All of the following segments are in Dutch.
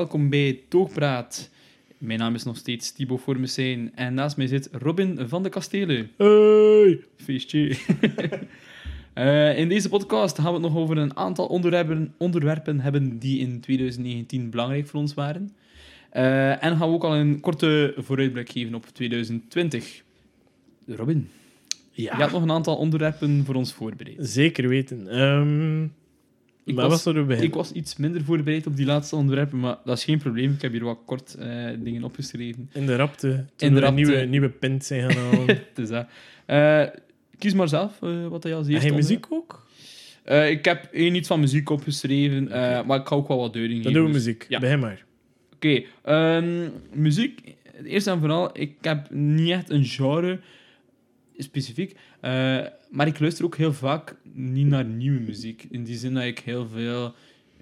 welkom bij Toogpraat. Mijn naam is nog steeds Thibaut Formesijn en naast mij zit Robin van de Kastelen. Hey! Feestje. Eh, in deze podcast gaan we het nog over een aantal onderwerpen, onderwerpen hebben die in 2019 belangrijk voor ons waren. Eh, en gaan we ook al een korte vooruitblik geven op 2020. Robin, Ja, je hebt nog een aantal onderwerpen voor ons voorbereid. zeker weten. Ehm Ik maar was-? Ik was iets minder voorbereid op die laatste onderwerpen, maar dat is geen probleem. Ik heb hier wat kort eh, dingen opgeschreven. In de rapte. Toen In de rapte. nieuwe, nieuwe pint zijn gaan halen. Dat. Eh, kies maar zelf eh, wat je als eerste je onderwerp- muziek ook? Ik heb één iets van muziek opgeschreven, maar ik ga ook wel wat duiding Dan geven. doen we dus- muziek. Ja. Begin maar. Oké, ehm, muziek. Eerst en vooral, ik heb niet echt een genre specifiek, maar ik luister ook heel vaak niet naar nieuwe muziek. In die zin dat ik heel veel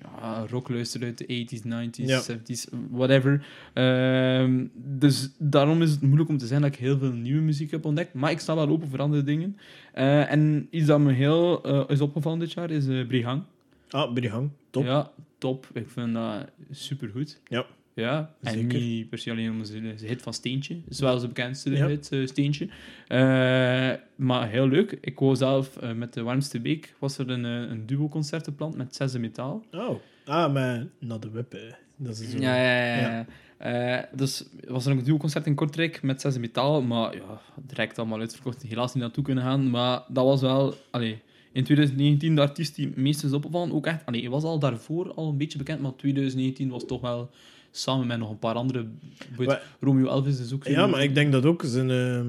ja, rock luister uit de 80s, 90s, Ja. 70s, whatever. Ehm, dus daarom is het moeilijk om te zeggen dat ik heel veel nieuwe muziek heb ontdekt, maar ik sta wel open voor andere dingen. Eh, en iets dat me heel eh, is opgevallen dit jaar is eh Brihang. Ah, Brihang. Top. Ja, top. Ik vind dat supergoed. Ja. Ja, en Zeker. niet per se alleen om zijn zijn hit van Steentje. Dat is wel zijn bekendste Ja. hit, eh, Steentje. Eh, maar heel leuk. Ik wou zelf eh, met de Warmste Week was er een, eh, een duo-concert gepland met Zesde Metaal. Oh. Ah, maar Not the eh. Dat is zo. Ja, ja, ja. Ja. Eh, dus was er een duo-concert in Kortrijk met Zesde Metaal, maar ja, direct allemaal uitverkocht. Helaas niet naartoe kunnen gaan, maar dat was wel... Allee, in 2019 de artiest die het meest is opgevallen, ook echt... Allee, hij was al daarvoor al een beetje bekend, maar 2019 was toch wel samen met nog een paar andere... Romeo Elvis is ook zo... Ja, maar ik denk dat ook zijn... ehm,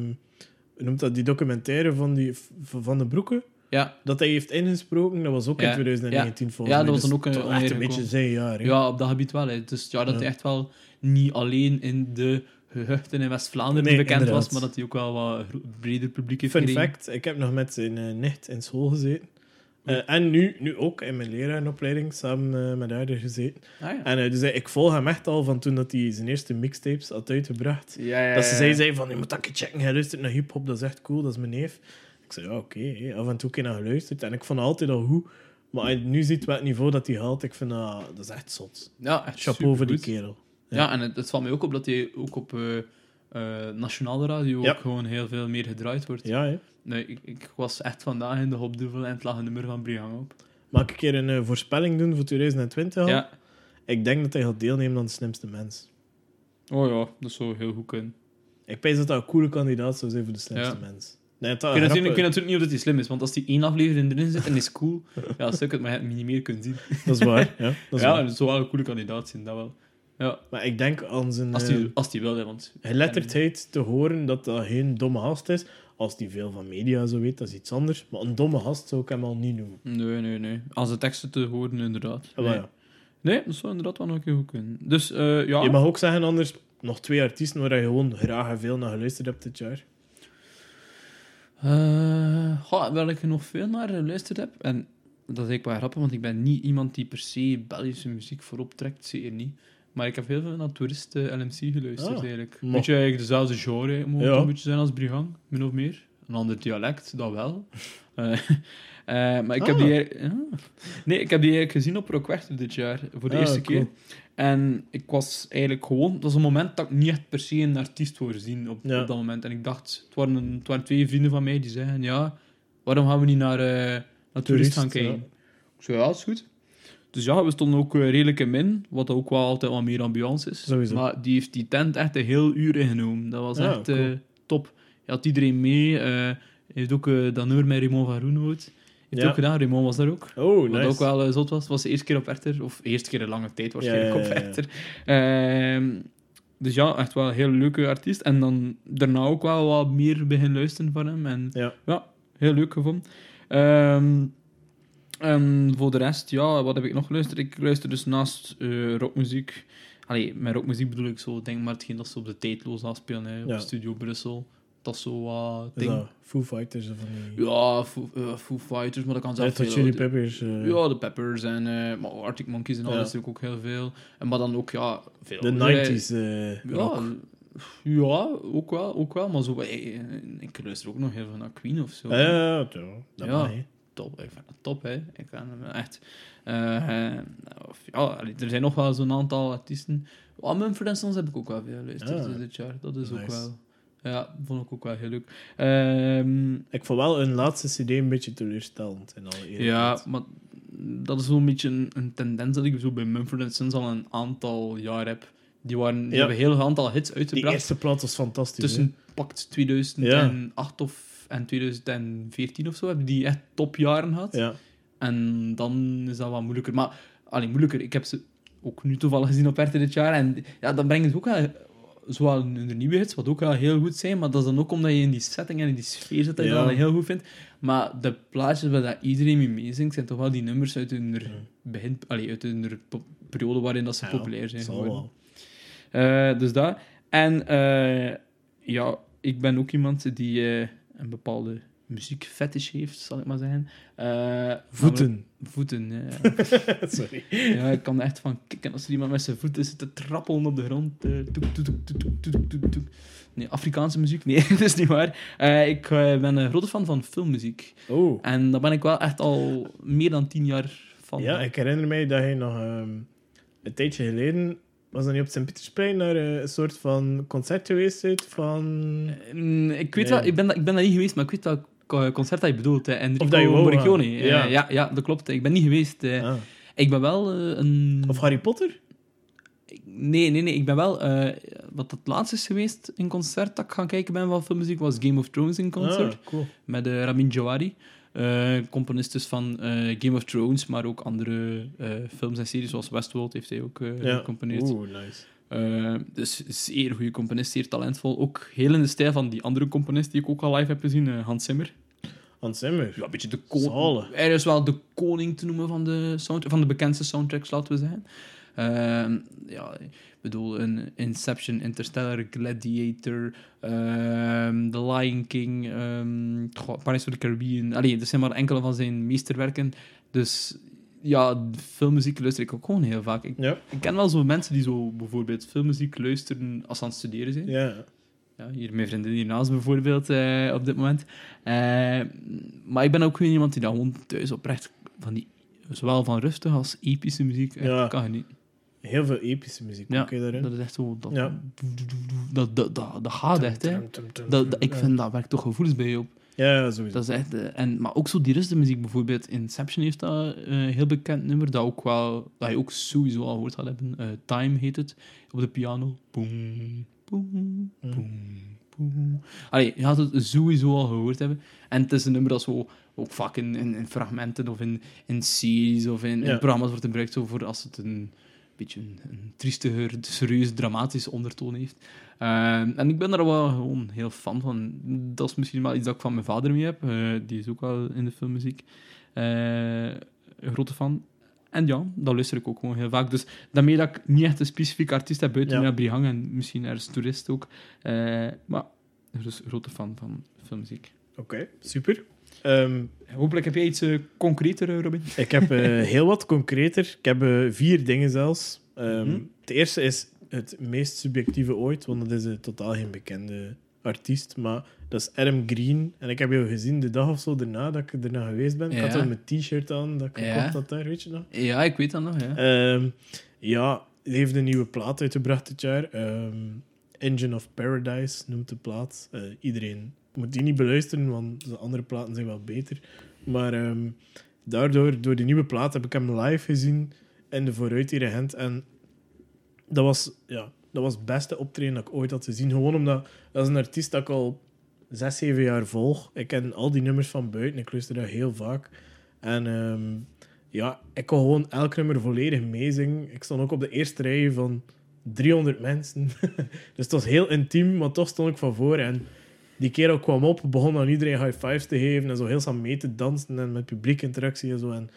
noemt dat? Die documentaire van, die, van de Broeken. Ja, Dat hij heeft ingesproken, dat was ook Ja, in 2019 volgens Ja, mij. dat was Dus ook een- echt een beetje zijn jaar. ja, op dat gebied wel. Hè. Dus ja, dat Ja. hij echt wel niet alleen in de gehuchten in West-Vlaanderen Nee, bekend inderdaad. was, maar dat hij ook wel wat breder publiek heeft Fun gekregen. fact, ik heb nog met zijn eh, nicht in school gezeten. Eh, en nu, nu ook in mijn lerarenopleiding, samen eh, met haar gezeten. Ah, ja. En eh, dus ik volg hem echt al van toen dat hij zijn eerste mixtapes had uitgebracht. Ja, ja, Dat ze zei, zei van, je moet dat keer checken, hij luistert naar hip-hop, dat is echt cool, dat is mijn neef. Ik zei, ja, oké, hè. af en toe keer naar geluisterd. En ik vond altijd al goed. Maar als je nu ziet welk niveau dat hij haalt, ik vind dat, dat is echt zot. Ja, echt Chapeau voor die kerel. Ja, en het, het valt mij ook op dat hij ook op eh, nationale radio Ja. ook gewoon heel veel meer gedraaid wordt. Ja, hè. Nee, ik, ik was echt vandaag in de Hopduvel en het lag een nummer van Brian op. Mag ik een keer een eh, voorspelling doen voor 2020 al? Ja. Ik denk dat hij gaat deelnemen aan de slimste mens. Oh ja, dat zou heel goed kunnen. Ik denk dat dat een coole kandidaat zou zijn voor de slimste Ja. mens. Nee, dat Ik weet, natuurlijk, niet of dat hij slim is, want als die één aflevering erin zit en is cool, ja, ik het maar niet meer kunnen zien. Dat is waar. Ja, dat is ja, waar. dat zou wel een coole kandidaat zijn, dat wel. Ja, Maar ik denk aan zijn als eh, die, als die wil, hè, want... geletterdheid te horen dat dat geen domme gast is. Als die veel van media zo weet, dat is iets anders. Maar een domme gast zou ik hem al niet noemen. Nee, nee, nee. Als de teksten te horen, inderdaad. Ah, Nee, ja. nee dat zou inderdaad wel nog een keer goed kunnen. Dus, eh, ja... Je mag ook zeggen anders, nog twee artiesten waar je gewoon graag en veel naar geluisterd hebt dit jaar. Eh, goh, waar ik nog veel naar geluisterd heb, en dat is eigenlijk wel grappig, want ik ben niet iemand die per se Belgische muziek voorop trekt, zeker niet. Maar ik heb heel veel naar toeristen LMC geluisterd, Ah, eigenlijk. mo- Beetje eigenlijk dezelfde genre, moet Ja. een beetje zijn als Brihang, min of meer. Een ander dialect, dat wel. Eh, eh, maar ik heb Ah. die... Nee, ik heb die eigenlijk gezien op Rockwechter dit jaar, voor de Ah, eerste cool. keer. En ik was eigenlijk gewoon... Dat was een moment dat ik niet echt per se een artiest voor zien op, Ja. op dat moment. En ik dacht, het waren, een- het waren twee vrienden van mij die zeiden, ja, waarom gaan we niet naar, eh naar toerist gaan kijken? Ik zei, ja, is goed. Dus ja, we stonden ook eh, redelijk in min, wat ook wel altijd wat meer ambiance is. Sowieso. Maar die heeft die tent echt een heel uur ingenomen. Dat was Ja, echt cool. eh, top. Hij had iedereen mee. hij heeft ook dat nummer met Raymond van Roenhout. Heeft Ja. ook gedaan. Raymond was daar ook. Oh, Wat ook wel zot was. was de eerste keer op Werchter. Of de eerste keer in lange tijd waarschijnlijk Ja, op. Werchter. Ehm, dus ja, echt wel een heel leuke artiest. En dan daarna ook wel wat meer begin luisteren van hem. En Ja. heel leuk gevonden. Ehm, en voor de rest, ja, wat heb ik nog geluisterd? Ik luister dus naast eh, rockmuziek. Allee, met rockmuziek bedoel ik zo, denk maar hetgeen dat ze op de tijdloos afspelen, hè, Ja. op Studio Brussel. Dat is zo wat Is ding. Foo Fighters of die... Ja, Foo, eh, Foo Fighters, maar dat kan Hot veel Chili Peppers. eh, Ja, de Peppers en maar Arctic Monkeys en alles natuurlijk ook heel veel. En maar dan ook, ja, veel. de oudere- 90s eh Ja, ja, ook wel, ook wel. Maar zo, eh, ik luister ook nog heel veel naar Queen of zo. Ja, ja, ja, Ja. hè. top. Ik vind het top, hè. Ik vind hem echt... eh, of, ja, er zijn nog wel zo'n aantal artiesten. Oh, Mumford Sons heb ik ook wel veel geluisterd Ah. dit jaar. Dat is ook wel... Ja, vond ik ook wel heel leuk. Ehm, Ik vond wel hun laatste cd een beetje teleurstellend. In alle eerlijkheid. ja, maar dat is wel een beetje een, een tendens dat ik zo bij Mumford Sons al een aantal jaar heb. Die, waren, die Ja. hebben een heel aantal hits Die uitgebracht. eerste plaat was fantastisch. tussen pakt 2008 of, en 2014 of zo hebben die echt topjaren gehad. Ja. En dan is dat wat moeilijker. Maar, alleen moeilijker. Ik heb ze ook nu toevallig gezien op RT dit jaar. En ja, dan brengen ze ook wel zowel hun nieuwe hits, wat ook wel heel goed zijn. Maar dat is dan ook omdat je in die setting en in die sfeer zit dat je Ja. dat heel goed vindt. Maar de plaatjes waar dat iedereen mee meezingt, zijn toch wel die nummers uit hun, begin, allee, uit hun periode waarin dat ze Ja, populair zijn geworden. Eh, dus dat. En eh, ja, ik ben ook iemand die eh, een bepaalde muziekfetish heeft, zal ik maar zeggen. Eh, voeten. Voeten, ja. Sorry. Ja, ik kan echt van kikken als er iemand met zijn voeten zit te trappelen op de grond. Eh, nee, Afrikaanse muziek? Nee, dat is niet waar. Eh, ik ben een grote fan van filmmuziek. Oh. En daar ben ik wel echt al meer dan tien jaar van. Ja, ik herinner mij dat je nog ehm, een tijdje geleden was dat niet op het Sint-Pietersplein naar eh, een soort van concert geweest uit van... Mm, Ik weet Nee. wel, ik ben, ik ben daar niet geweest, maar ik weet welk eh, concert dat je bedoelt. hè. Enrico Of dat je wou. Eh, Ja. ja. ja, dat klopt. Ik ben niet geweest. eh. Ah. Ik ben wel eh, een... Of Harry Potter? Nee, nee, nee. Ik ben wel... eh, wat het laatste is geweest in concert dat ik gaan kijken ben van filmmuziek, was Game of Thrones in concert. Ah, cool. Met eh, Ramin Djawadi. Eh componist dus van eh, Game of Thrones, maar ook andere eh, films en series, zoals Westworld heeft hij ook Ja. gecomponeerd. Oeh, nice. Dus zeer goede componist, zeer talentvol. Ook heel in de stijl van die andere componist die ik ook al live heb gezien, Hans Zimmer. Hans Zimmer. Ja, een beetje de koning. Hij is wel de koning te noemen van de, sound van de bekendste soundtracks, laten we zeggen. Ja, bedoel, een Inception, Interstellar, Gladiator, ehm, The Lion King, goh, Pirates of the Caribbean. Allee, dat zijn maar enkele van zijn meesterwerken. Dus ja, filmmuziek luister ik ook gewoon heel vaak. Ik, Ja. ik ken wel zo mensen die zo bijvoorbeeld filmmuziek luisteren als ze aan het studeren zijn. Ja. Ja, hier mijn vriendin hiernaast bijvoorbeeld, eh, op dit moment. Eh, maar ik ben ook gewoon iemand die dat gewoon thuis oprecht van die, zowel van rustig als epische muziek Ja. kan genieten. Heel veel epische muziek Ja, ook hè, daarin. dat is echt zo, dat, Ja. dat, dat, dat, dat gaat echt, hè. Dat, dat- ik vind dat werkt toch gevoelens bij je op. Ja, sowieso. Dat is echt, eh, en, maar ook zo die rustige muziek, bijvoorbeeld Inception heeft dat eh, een heel bekend nummer, dat, ook wel, dat je ook sowieso al gehoord had hebben. Eh, Time heet het, op de piano. Boom, boom, boom, boom. Allee, je had het sowieso al gehoord hebben. En het is een nummer dat zo ook vaak in, in, in fragmenten of in, in series of in, in Ja. programma's wordt gebruikt zo voor als het een beetje een, een triestiger, serieus, dramatisch ondertoon heeft. Ehm, en ik ben daar wel gewoon heel fan van. Dat is misschien wel iets dat ik van mijn vader mee heb. Eh, die is ook wel in de filmmuziek eh, een grote fan. En ja, dat luister ik ook gewoon heel vaak. Dus daarmee dat ik niet echt een specifieke artiest heb buiten Ja. Brihang en misschien ergens toerist ook. Eh, maar dus een grote fan van filmmuziek. Oké, super. Ehm, Hopelijk heb jij iets eh, concreter, eh, Robin. ik heb eh, heel wat concreter. Ik heb vier dingen zelfs. Ehm, Mhm. Het eerste is het meest subjectieve ooit, want dat is een totaal geen bekende artiest. Maar dat is Adam Green. En ik heb jou gezien de dag of zo daarna dat ik erna geweest ben. Ik had toen mijn t-shirt aan dat ik Ja. gekocht had daar, weet je nog? Ja, ik weet dat nog, ja. Ehm, ja, hij heeft een nieuwe plaat uitgebracht dit jaar. Engine of Paradise noemt de plaat. Iedereen moet die niet beluisteren, want de andere platen zijn wel beter. Maar ehm, daardoor, door die nieuwe plaat, heb ik hem live gezien in de vooruitdirigent. En dat was, ja, dat was het beste optreden dat ik ooit had gezien. Gewoon omdat dat is een artiest dat ik al zes, zeven jaar volg. Ik ken al die nummers van buiten. Ik luister daar heel vaak. En ehm, ja, ik kon gewoon elk nummer volledig meezingen. Ik stond ook op de eerste rij van 300 mensen. dus het was heel intiem, maar toch stond ik van voor. En die kerel kwam op, begon aan iedereen high fives te geven en zo heel samen mee te dansen en met publiek interactie en zo. En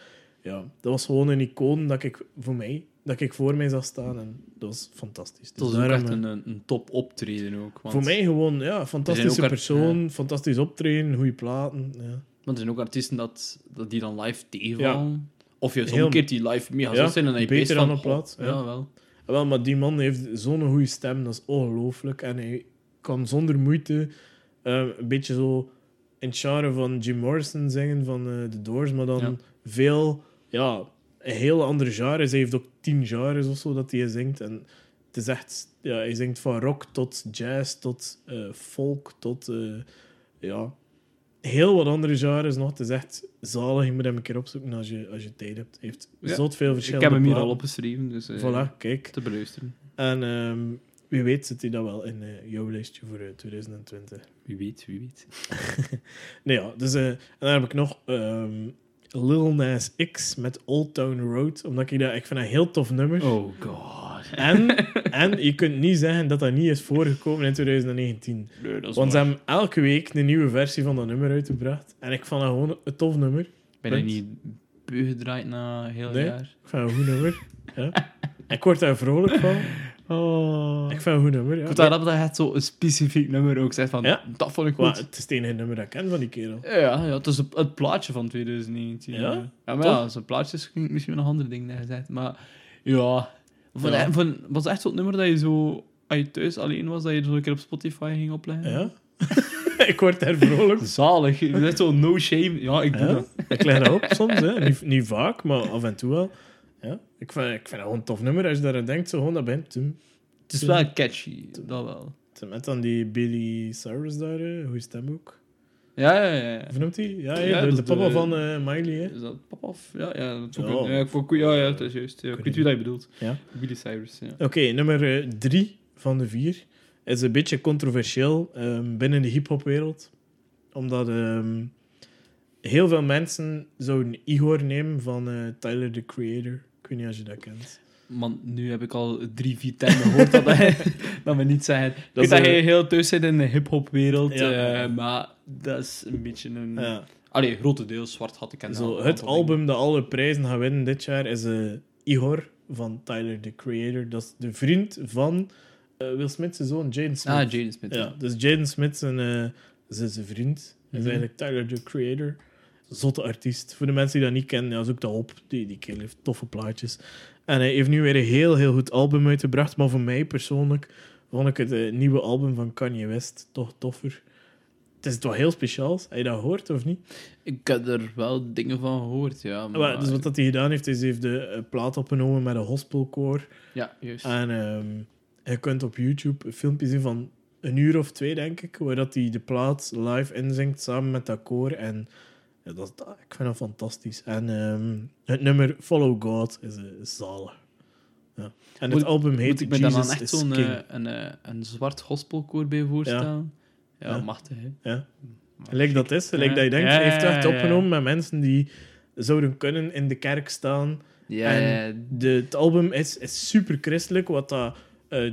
ja, dat was gewoon een icoon dat ik voor mij, dat ik voor mij zag staan. En dat was fantastisch. Dat was Dus echt eh, een, een top optreden ook. Want, voor mij gewoon, ja, fantastische persoon, fantastisch optreden, goede platen. Ja. Want er zijn ook artiesten dat, dat die dan live tegenvallen. Of juist Heel- omgekeerd die live mega Ja, zijn en je beter dan op plaats, oh, ja. Ja, wel. Wel, maar die man heeft zo'n goede stem, dat is ongelooflijk. En hij kan zonder moeite eh, een beetje zo in het genre van Jim Morrison zingen van eh The Doors, maar dan Ja. veel, ja, een heel andere genres. Hij heeft ook tien genres of zo dat hij zingt. En het is echt, ja, hij zingt van rock tot jazz, tot eh, folk, tot, ja, heel wat andere genres nog. Het is echt zalig. Je moet hem een keer opzoeken als je, als je tijd hebt. Hij heeft Ja. zot veel Ik verschillende heb hem hier al opgeschreven, dus Voilà, kijk. te beluisteren. En ehm, wie weet zit hij dat wel in eh, jouw lijstje voor eh, 2020. Wie weet, wie weet. Nee, ja, dus, eh, en dan heb ik nog ehm, Lil Nas X met Old Town Road. Omdat ik dat, ik vind dat een heel tof nummer. Oh god. En, en je kunt niet zeggen dat dat niet is voorgekomen in 2019. Nee, dat is Want ze hebben elke week een nieuwe versie van dat nummer uitgebracht. En ik vond dat gewoon een tof nummer. Ben je niet beu gedraaid na heel Nee. jaar? Ik vind het een goed nummer. Ja. Ik word daar vrolijk van. Oh. Ik vind het een goed nummer. Ja. Ik vond dat dat het zo een specifiek nummer ook zegt van, Ja. dat vond ik Maar goed. het is het enige nummer dat ik ken van die kerel. Ja, ja, het is het, plaatje van 2019. Ja? Ja, maar Toch? ja, zo'n plaatjes klinkt misschien nog andere dingen gezegd. Maar ja, van, Ja. Van, was het echt zo'n nummer dat je zo, als je thuis alleen was, dat je zo een keer op Spotify ging opleggen? Ja. ik word daar vrolijk Zalig. Je bent zo no shame. Ja, ik doe Ja, dat. ik leg dat op soms, hè. Niet, niet vaak, maar af en toe wel. Ja, ik, vind, ik vind dat gewoon een tof nummer als je daaraan denkt. Zo gewoon dat bent. Toen, Het is wel catchy, dat wel. met dan die Billy Cyrus daar, hoe is hem ook? Ja, ja, ja. Of noemt hij? Ja, ja, de, dat de papa van eh, Miley, hè. Is dat papa of? Ja, ja, dat ook Ja. ja, ja, dat is juist. Ik weet wie dat je bedoelt. Ja. Billy Cyrus, ja. Oké, nummer eh, drie van de vier is een beetje controversieel ehm, binnen de hip-hopwereld. Omdat ehm, heel veel mensen zouden Igor nemen van eh, Tyler the Creator. Weet niet als je dat kent. Man, nu heb ik al drie, vier tijden gehoord dat, hij, dat we niet zeggen. Dat dat een- hij heel thuis zit in de hip-hop-wereld, Ja. eh, maar dat is een beetje een. Ja. Allee, grotendeels zwart had ik Zo, het album dat alle prijzen gaat winnen dit jaar is eh, Igor van Tyler the Creator. Dat is de vriend van eh, Will Smith, zijn zoon Jaden Smith. Ah, Jaden Smith. Ja, dus Jaden Smith zijn, eh, zijn, zijn vriend. Hij is Mhm. eigenlijk Tyler the Creator. Zotte artiest. Voor de mensen die dat niet kennen, ja, zoek dat op. Die, die kerel heeft toffe plaatjes. En hij heeft nu weer een heel, heel goed album uitgebracht. Maar voor mij persoonlijk vond ik het eh, nieuwe album van Kanye West toch toffer. Het is toch heel speciaal. Heb je dat gehoord of niet? Ik heb er wel dingen van gehoord, ja. Maar, Maar, dus wat dat hij gedaan heeft, is hij heeft de eh, plaat opgenomen met een gospelkoor. Ja, juist. En ehm, je kunt op YouTube een filmpje zien van een uur of twee, denk ik, waar dat hij de plaat live inzingt samen met dat koor. En ja, dat, dat- ik vind dat fantastisch. En ehm, het nummer Follow God is, eh, is zalig. Ja. En het Moet- album heet Moet ik me dan Jesus dan echt is zo'n eh, een, eh, een zwart gospelkoor bij voorstellen? Ja, Ja. machtig, hè. Ja. Gelijk dat is, gelijk Ja. dat je denkt. Ja, Hij heeft ja, echt ja, ja. opgenomen met mensen die zouden kunnen in de kerk staan. Ja, En ja, de, het album is, is super christelijk, wat dat, eh,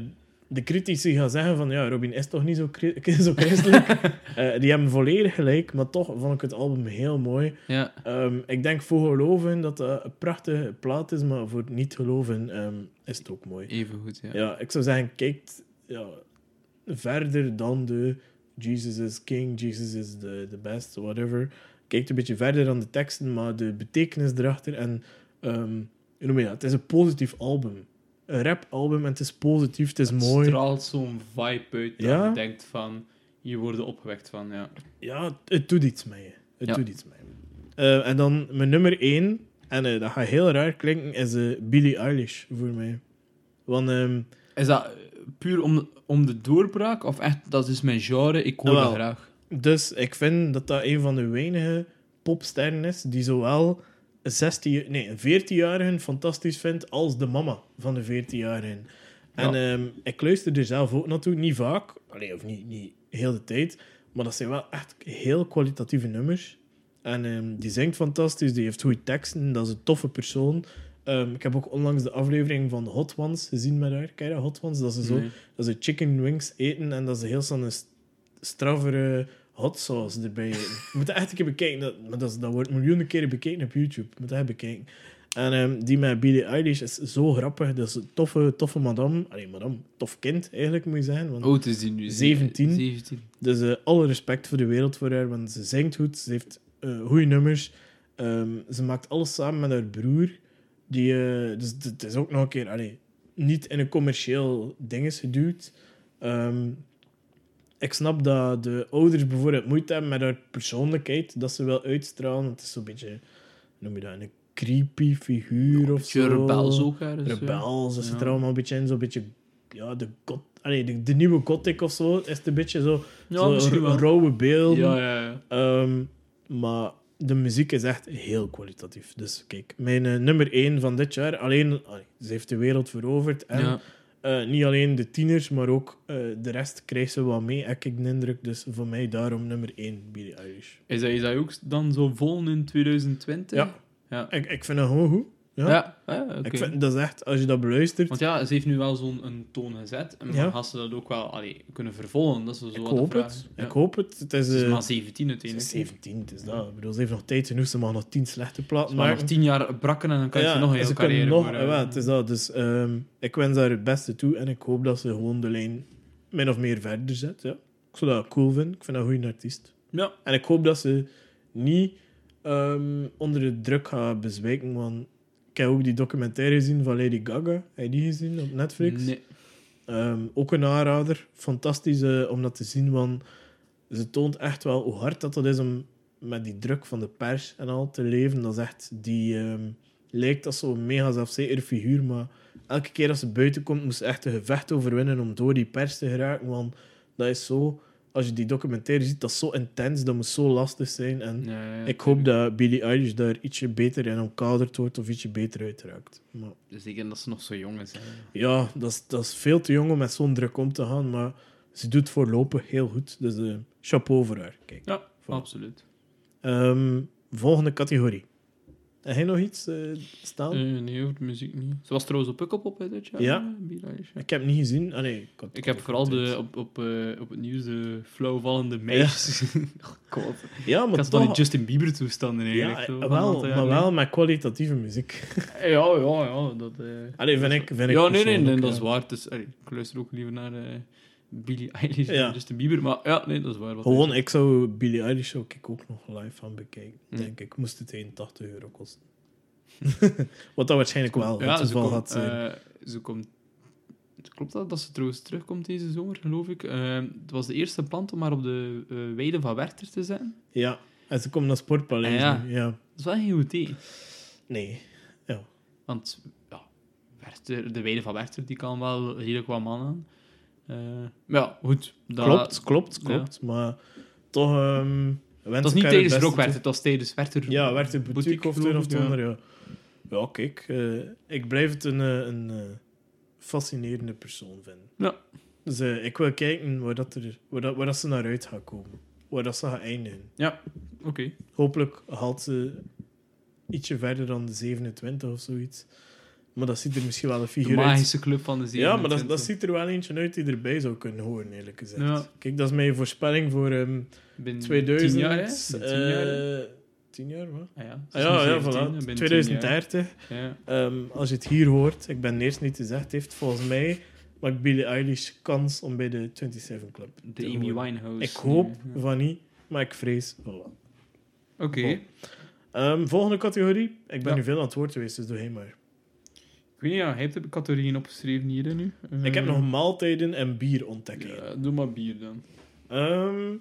de critici gaan zeggen van ja, Robin is toch niet zo, zo christelijk. Eh, die hebben volledig gelijk, maar toch vond ik het album heel mooi. ja. Ehm, ik denk voor geloven dat dat een prachtige plaat is, maar voor niet geloven ehm, is het ook mooi. even goed, ja. Ja, ik zou zeggen, kijk ja, verder dan de Jesus is king, Jesus is the, the best, whatever. Kijk een beetje verder dan de teksten, maar de betekenis erachter. En ehm, noem je dat? Het is een positief album. Een rap-album en het is positief, het is Het mooi. straalt zo'n vibe uit dat Ja? je denkt van... Je wordt opgewekt van, ja. Ja, het, het doet iets met je. Het Ja. doet iets met je. Eh, en dan mijn nummer 1, en eh, dat gaat heel raar klinken, is eh, Billie Eilish voor mij. Want ehm, Is dat puur om, om de doorbraak? Of echt, dat is mijn genre, ik hoor dat graag. Dus ik vind dat dat een van de weinige popsterren is die zowel 16, nee, een 14-jarige fantastisch vindt als de mama van de 14-jarige. En ehm, ik luister er zelf ook naartoe, niet vaak, Allee, of niet, niet heel de tijd, maar dat zijn wel echt heel kwalitatieve nummers. En ehm, die zingt fantastisch, die heeft goede teksten, dat is een toffe persoon. Ehm, ik heb ook onlangs de aflevering van Hot Ones gezien met haar. Kijk Hot Ones? Dat ze zo dat ze chicken wings eten en dat ze heel zo'n st- straffere hot sauce erbij. Je moet dat echt een keer bekijken. Dat, maar dat, dat wordt miljoenen keren bekeken op YouTube. Je moet dat even bekijken. En ehm, die met Billie Eilish is zo grappig. Dat is een toffe, toffe madame. Allee, madame, tof kind eigenlijk moet je zeggen. Want, Oh, het is die nu. 17. 17. Dus eh, alle respect voor de wereld voor haar, want ze zingt goed, ze heeft eh goede nummers. Ehm, ze maakt alles samen met haar broer. Die, eh, dus het- het is ook nog een keer allee, niet in een commercieel ding is geduwd. Ehm, ik snap dat de ouders bijvoorbeeld moeite hebben met haar persoonlijkheid, dat ze wel uitstralen. Het is zo'n beetje, noem je dat, een creepy figuur of zo. rebels ook ja. Rebels, dat zit Ja. er allemaal een beetje in. Zo'n beetje, ja, de, got, allee, de, de nieuwe gothic of zo. Is het een beetje zo, Ja, zo rauwe beelden. Ja, ja, ja. Ehm, maar de muziek is echt heel kwalitatief. Dus kijk, mijn eh, nummer 1 van dit jaar, alleen, allee, ze heeft de wereld veroverd. En eh, niet alleen de tieners, maar ook eh, de rest krijgt ze wat mee, heb ik de indruk. Dus voor mij daarom nummer 1, Billie Eilish. Is, dat, is ook dan zo vol in 2020? Ja. Ja. Ik, ik vind dat gewoon goed. Ja. Ja, ja. Ik vind, dat is echt, als je dat beluistert, Want ja, ze heeft nu wel zo'n een toon gezet. Maar Ja. gaat ze dat ook wel allee, kunnen vervolgen? Dat is zo ik hoop vraag. het. Ja. Ik hoop het. Het is, Ze is eh, maar 17 het is uiteindelijk. 17, het is dat. Ik bedoel, ze heeft nog tijd genoeg, ze mag nog 10 slechte platen Maar maken. nog 10 jaar brakken en dan kan ze nog een ze hele kunnen carrière nog, voor, wel, het is dat. Dus ehm, ik wens haar het beste toe en ik hoop dat ze gewoon de lijn min of meer verder zet. Ja. Ik zou dat cool vinden. Ik vind dat een goede artiest. Ja. En ik hoop dat ze niet ehm, onder de druk gaat bezwijken, want ik heb ook die documentaire gezien van Lady Gaga. Heb je die gezien op Netflix? Nee. Ehm, ook een aanrader. Fantastisch eh, om dat te zien, want ze toont echt wel hoe hard dat, dat is om met die druk van de pers en al te leven. Dat is echt, die ehm, lijkt als zo'n mega zelfzekere figuur, maar elke keer als ze buiten komt, moest ze echt een gevecht overwinnen om door die pers te geraken, want dat is zo... Als je die documentaire ziet, dat is zo intens, dat moet zo lastig zijn. En Ja, ja, ja. ik hoop dat Billie Eilish daar ietsje beter in omkaderd wordt of ietsje beter uiteraakt. Maar Zeker dat ze nog zo jong is. hè. ja, dat is, dat is veel te jong om met zo'n druk om te gaan, maar ze doet voorlopig heel goed. Dus eh chapeau voor haar. Kijk. Ja, Voilà. absoluut. Ehm, volgende categorie. Heb jij nog iets eh, staan? Eh, nee, over de muziek niet. Ze was trouwens op Pukkelpop hè, dit jaar. Ja. ja. Ik heb het niet gezien. Ah, nee, ik, had- Ik heb had vooral de, op, op, eh, op het nieuws de flauwvallende meisjes. Oh, God. Ja, Ik maar had van die toch... Justin Bieber toestanden eigenlijk. Ja, wel, jaar maar wel met kwalitatieve muziek. Ja, ja, ja. Dat, Allee, vind ik, vind ik ja, nee, nee, nee, persoonlijk, dat ja. is waar. Dus, allee, ik luister ook liever naar Billie Eilish Ja. dan Justin Bieber. Maar ja, nee, dat is waar. Wat Gewoon, ik zou Billie Eilish zou ik ook nog live gaan bekijken. Hm. Denk ik. Moest het 81 euro kosten. Wat dat waarschijnlijk wel ja, het geval had zijn. eh, ze komt... Klopt dat, dat ze trouwens terugkomt deze zomer, geloof ik? Eh, het was de eerste plant om maar op de eh, weide van Werther te zijn. Ja, en ze komt naar Sportpaleis. Ah, ja. ja. Dat is wel geen goed idee. Nee. Ja. Want ja, Werther, de weide van Werther die kan wel redelijk wat man aan. Eh, ja, goed. Dat, Klopt, klopt, klopt. Maar toch... Het was ik niet tijdens het toe. het was tijdens Werther. Ja, werd de boutique of het een of het ja. ander, ja. Ja, kijk. eh, ik blijf het een, eh, een fascinerende persoon vinden. Ja. Dus ik wil kijken waar, dat er, waar, dat, waar dat ze naar uit gaat komen. Waar dat ze gaat eindigen. Ja, oké. Hopelijk haalt ze ietsje verder dan de 27 of zoiets. Maar dat ziet er misschien wel een De figuur uit. magische club van de Ja, 27. maar dat, dat ziet er wel eentje uit die erbij zou kunnen horen, eerlijk gezegd. Ja. Kijk, dat is mijn voorspelling voor Binnen 2000. 10 jaar, hè? Binnen 10 jaar, hè? eh, 10 jaar, wat? Ah, ja, Ah, ja, ja, 17, hè, voilà. binnen 2030. 10 jaar. Ja. Ehm, als je het hier hoort, ik ben eerst niet gezegd heeft, volgens mij maakt Billie Eilish kans om bij de 27 Club De te Amy. Winehouse. Ik hoop Ja. van niet, maar ik vrees. Voilà. Oké. Ehm, volgende categorie. Ik ben Ja. nu veel aan het woord geweest, dus doe hij maar. Ik weet niet, ja, hij heeft de categorieën opgeschreven hier nu. Ik heb Eh, nog maaltijden en bier ontdekken. ja, Doe maar bier dan. Ehm,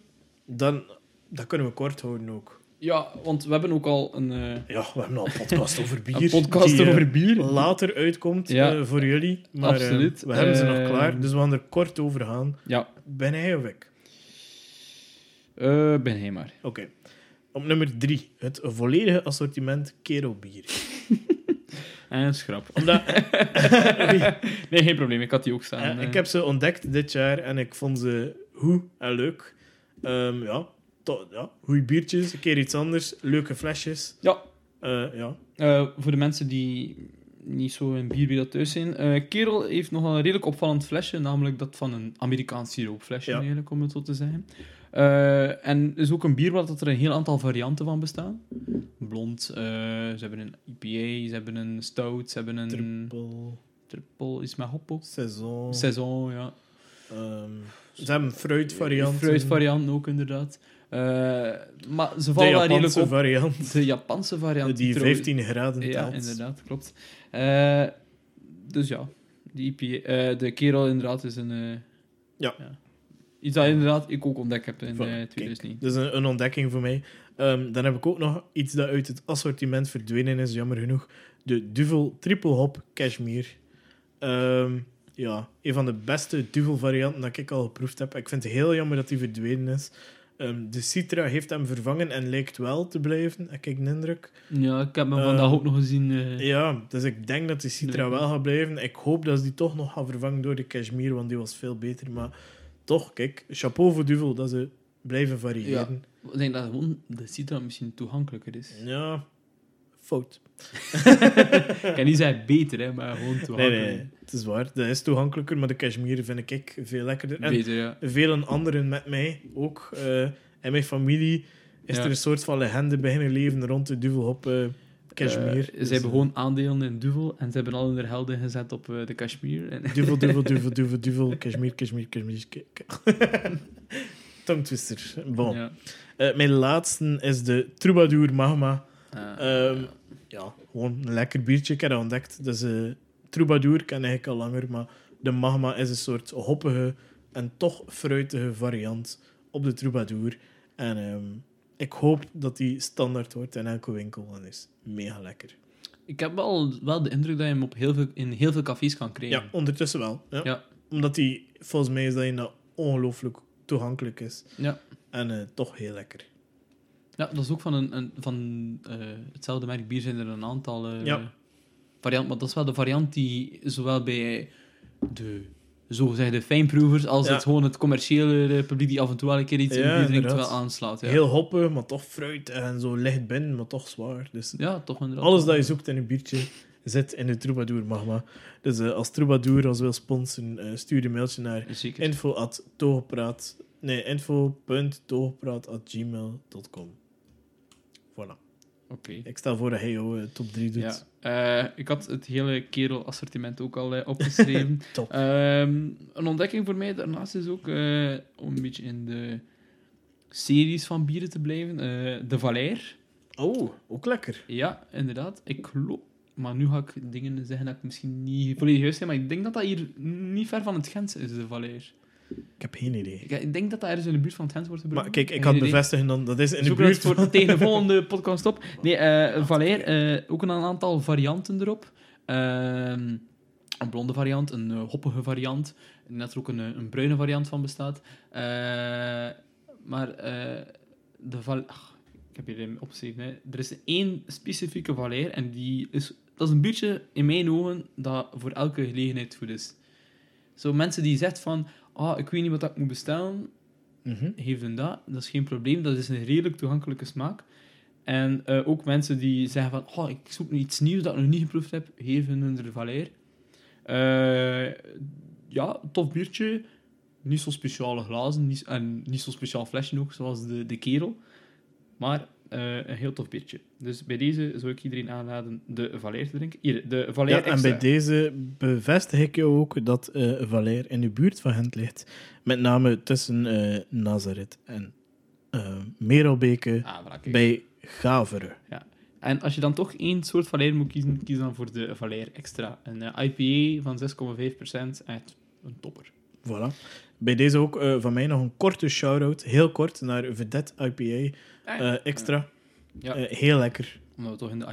dan, dat kunnen we kort houden ook. Ja, want we hebben ook al een, eh, Ja, we hebben al een podcast over bier. een podcast die, eh, over bier. later uitkomt Ja. voor jullie. Maar Absoluut. we hebben ze nog klaar, dus we gaan er kort over gaan. Ja, Ben hij of ik? ben hij maar. Oké. Op nummer drie. Het volledige assortiment kerelbier. En schrap. Omdat, nee, geen probleem. Ik had die ook staan. eh, eh. ik heb ze ontdekt dit jaar en ik vond ze goed en leuk. Ehm, ja, to- ja, goeie biertjes, een keer iets anders, leuke flesjes. Ja, Eh, ja. eh, voor de mensen die niet zo in bierwereld thuis zijn. eh Kerel heeft nog een redelijk opvallend flesje, namelijk dat van een Amerikaans siroopflesje, Ja. eigenlijk, om het zo te zeggen. Eh, en is ook een bier waar dat er een heel aantal varianten van bestaan. Blond, eh, ze hebben een IPA, ze hebben een stout, ze hebben een Triple, triple, is met hop ook. saison. Saison, ja. Ehm, ze hebben fruitvarianten. Fruitvarianten ook, inderdaad. Eh, maar ze vallen wel redelijk Japanse op. variant. De Japanse variant. Die trouwens- 15 graden Ja, telt. inderdaad, klopt. Eh, dus ja, die IPA, de kerel inderdaad is een... eh, Ja. Iets dat inderdaad ik ook ontdekt heb in eh, kijk, 2009. Dat is een, een ontdekking voor mij. Ehm, dan heb ik ook nog iets dat uit het assortiment verdwenen is, jammer genoeg. De Duvel Triple Hop Cashmere. Ehm, ja, een van de beste Duvel varianten dat ik al geproefd heb. Ik vind het heel jammer dat die verdwenen is. Ehm, de Citra heeft hem vervangen en lijkt wel te blijven, heb ik de indruk. Ja, ik heb hem vandaag ook nog gezien. eh, Ja, dus ik denk dat de Citra Nee. wel gaat blijven. Ik hoop dat ze die toch nog gaan vervangen door de Cashmere, want die was veel beter. Maar toch, kijk, chapeau voor Duvel dat ze blijven variëren. Ik denk dat gewoon de Citra misschien toegankelijker is. Ja, fout. ik kan niet zeggen beter, hè, maar gewoon Nee, toegankelijker. nee, het is waar. Dat is toegankelijker, maar de cashmere vind ik veel lekkerder. En Beter, ja. velen anderen met mij ook. eh in mijn familie is Ja. er een soort van legende beginnen leven rond de duvelhop eh cashmere. Eh, ze Dus, hebben gewoon aandelen in Duvel en ze hebben al hun helden gezet op eh, de Kashmir. En, Duvel, duvel, duvel, duvel, duvel, cashmere, cashmere, cashmere. Tongtwister. Bon. ja. Eh, mijn laatste is de Troubadour Magma. Eh, Ehm, ja, gewoon een lekker biertje. Ik heb dat ontdekt. Dus eh Troubadour ken ik al langer, maar de Magma is een soort hoppige en toch fruitige variant op de Troubadour. En ehm, ik hoop dat die standaard wordt in elke winkel en is mega lekker. ik heb wel, wel de indruk dat je hem op heel veel, in heel veel cafés kan krijgen. Ja, ondertussen wel. Ja. Ja. Omdat die, volgens mij is dat, een dat ongelooflijk toegankelijk is. Ja. En eh, toch heel lekker. Ja, dat is ook van, een, een, van eh, hetzelfde merk bier zijn er een aantal eh, Ja. varianten. Maar dat is wel de variant die zowel bij de zogezegde fijnproevers als Ja. het, gewoon het commerciële publiek die af en toe wel een keer iets in bier drinkt, wel aanslaat. Ja, Heel hoppig, maar toch fruit en zo licht binnen, maar toch zwaar. Dus ja toch inderdaad. Alles dat je zoekt in een biertje zit in de Troubadour Magma. Dus eh, als Troubadour ons wil sponsoren, eh, stuur een mailtje naar info.togepraat. Nee, info.togepraat.gmail.com. Voilà. Oké. Ik stel voor dat hij jouw eh, top 3 doet. Ja. Ik had het hele kerel-assortiment ook al eh, opgeschreven. Top. Ehm, een ontdekking voor mij daarnaast is ook, om een beetje in de series van bieren te blijven, de Valère. Oh, ook lekker. Ja, inderdaad. Ik geloof... Maar nu ga ik dingen zeggen dat ik misschien niet volledig juist heb, maar ik denk dat dat hier niet ver van het Gentse is, de Valère. Ik heb geen idee. Ik, ik denk dat dat ergens in de buurt van het Gent wordt gebruikt. Maar kijk, ik kan bevestigen dan, dat is in de buurt voor tegen de volgende podcast op. Nee, eh Valère, eh, ook een aantal varianten erop. Ehm, een blonde variant, een eh, hoppige variant. Net er ook een, een bruine variant van bestaat. Maar de Val ach, ik heb hier een opgeschreven. Er is één specifieke Valère en die is, dat is een biertje in mijn ogen dat voor elke gelegenheid goed is. Zo mensen die zegt van, ah, ik weet niet wat ik moet bestellen, Mhm. heeft hun dat. Dat is geen probleem. Dat is een redelijk toegankelijke smaak. En eh, ook mensen die zeggen van, oh, ik zoek nu iets nieuws dat ik nog niet geproefd heb, geven hun de Valère. Eh, ja, tof biertje. Niet zo speciale glazen niet, en niet zo speciaal flesje ook, zoals de, de kerel. Maar eh, een heel tof biertje. Dus bij deze zou ik iedereen aanraden de Valère te drinken. Hier, de Valère Ja, en extra. bij deze bevestig ik jou ook dat Valère in de buurt van Gent ligt. Met name tussen eh Nazareth en Merelbeke Ah, voilà, bij Gaveren. En als je dan toch één soort Valère moet kiezen, kies dan voor de Valère Extra. Een IPA van 6,5%, echt een topper. Voilà. Bij deze ook eh, van mij nog een korte shout-out, heel kort, naar Vedette IPA eh, extra. Ja. Eh, heel lekker. Omdat we toch in de Ja,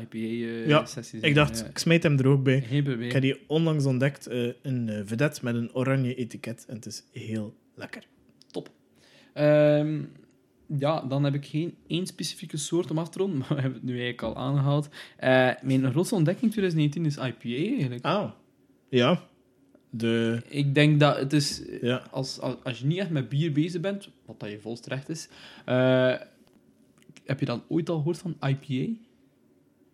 IPA-sessie zijn. Ik dacht, ja. ik smijt hem er ook bij. Ik heb die onlangs ontdekt, een Vedette met een oranje etiket. En het is heel lekker. Ehm, ja, dan heb ik geen één specifieke soort om af te ronden, maar we hebben het nu eigenlijk al aangehaald. Eh, mijn grootste ontdekking 2019 is IPA eigenlijk. Ah. Ja. De... Ik denk dat het is... Ja. Als, als, als je niet echt met bier bezig bent, wat dat je volst terecht is, eh, heb je dan ooit al gehoord van IPA?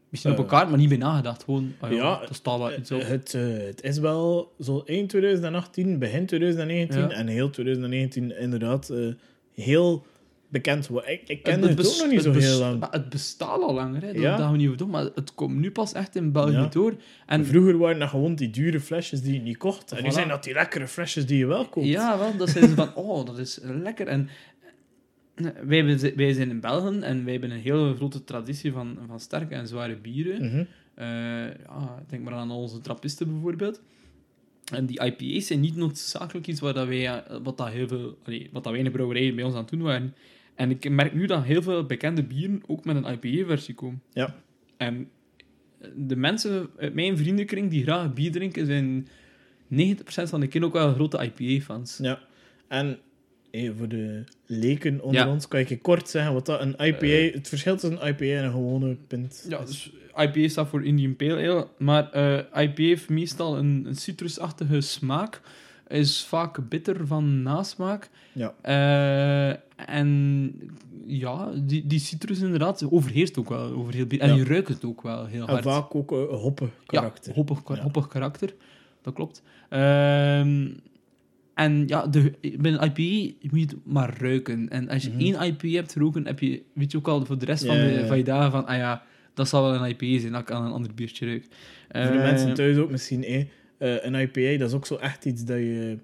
Misschien op Eh. elkaar, maar niet bij nagedacht. Gewoon, ah ja, Ja, staat wel iets op. Eh, Het, het is wel zo eind 2018, begin 2019 Ja. en heel 2019 inderdaad heel bekend. Ik, ik kende het, ook nog niet zo heel lang. maar Het bestaat al langer, hè. Dat, Ja. dat we niet doen, maar het komt nu pas echt in België Ja. door. En Vroeger waren dat gewoon die dure flesjes die je niet kocht. En nu zijn dat die lekkere flesjes die je wel koopt. Ja, wel, dat zijn ze van, oh, dat is lekker. En eh, wij, zijn in België en wij hebben een hele grote traditie van, van sterke en zware bieren. Mhm. Eh, ja, denk maar aan onze trappisten bijvoorbeeld. En die IPA's zijn niet noodzakelijk iets waar dat wij, eh, wat, dat heel veel, allee, wat dat weinig brouwerijen bij ons aan het doen waren. En ik merk nu dat heel veel bekende bieren ook met een IPA-versie komen. Ja. En de mensen uit mijn vriendenkring die graag bier drinken, zijn 90% van de kinderen ook wel grote IPA-fans. Ja. En hey, voor de leken onder Ja. ons kan ik kort zeggen wat dat een IPA... het verschil tussen een IPA en een gewone pint Ja, dus IPA staat voor Indian Pale Ale, maar eh, IPA heeft meestal een, een citrusachtige smaak, is vaak bitter van nasmaak. Ja. Eh, en ja, die, die citrus inderdaad overheerst ook wel over heel bier. En Ja. je ruikt het ook wel heel En hard. vaak ook een hoppen karakter. Ja, hoppig, Ja. hoppig karakter. Dat klopt. Ehm, en ja, de, binnen IPA moet je het maar ruiken. En als je Mhm. één IPA hebt roken, heb je, weet je ook al voor de rest van, de, van je dagen van, ah ja, dat zal wel een IPA zijn, dat ik aan een ander biertje ruik. Voor de Eh, mensen thuis ook misschien, eh, eh, een IPA, dat is ook zo echt iets dat je...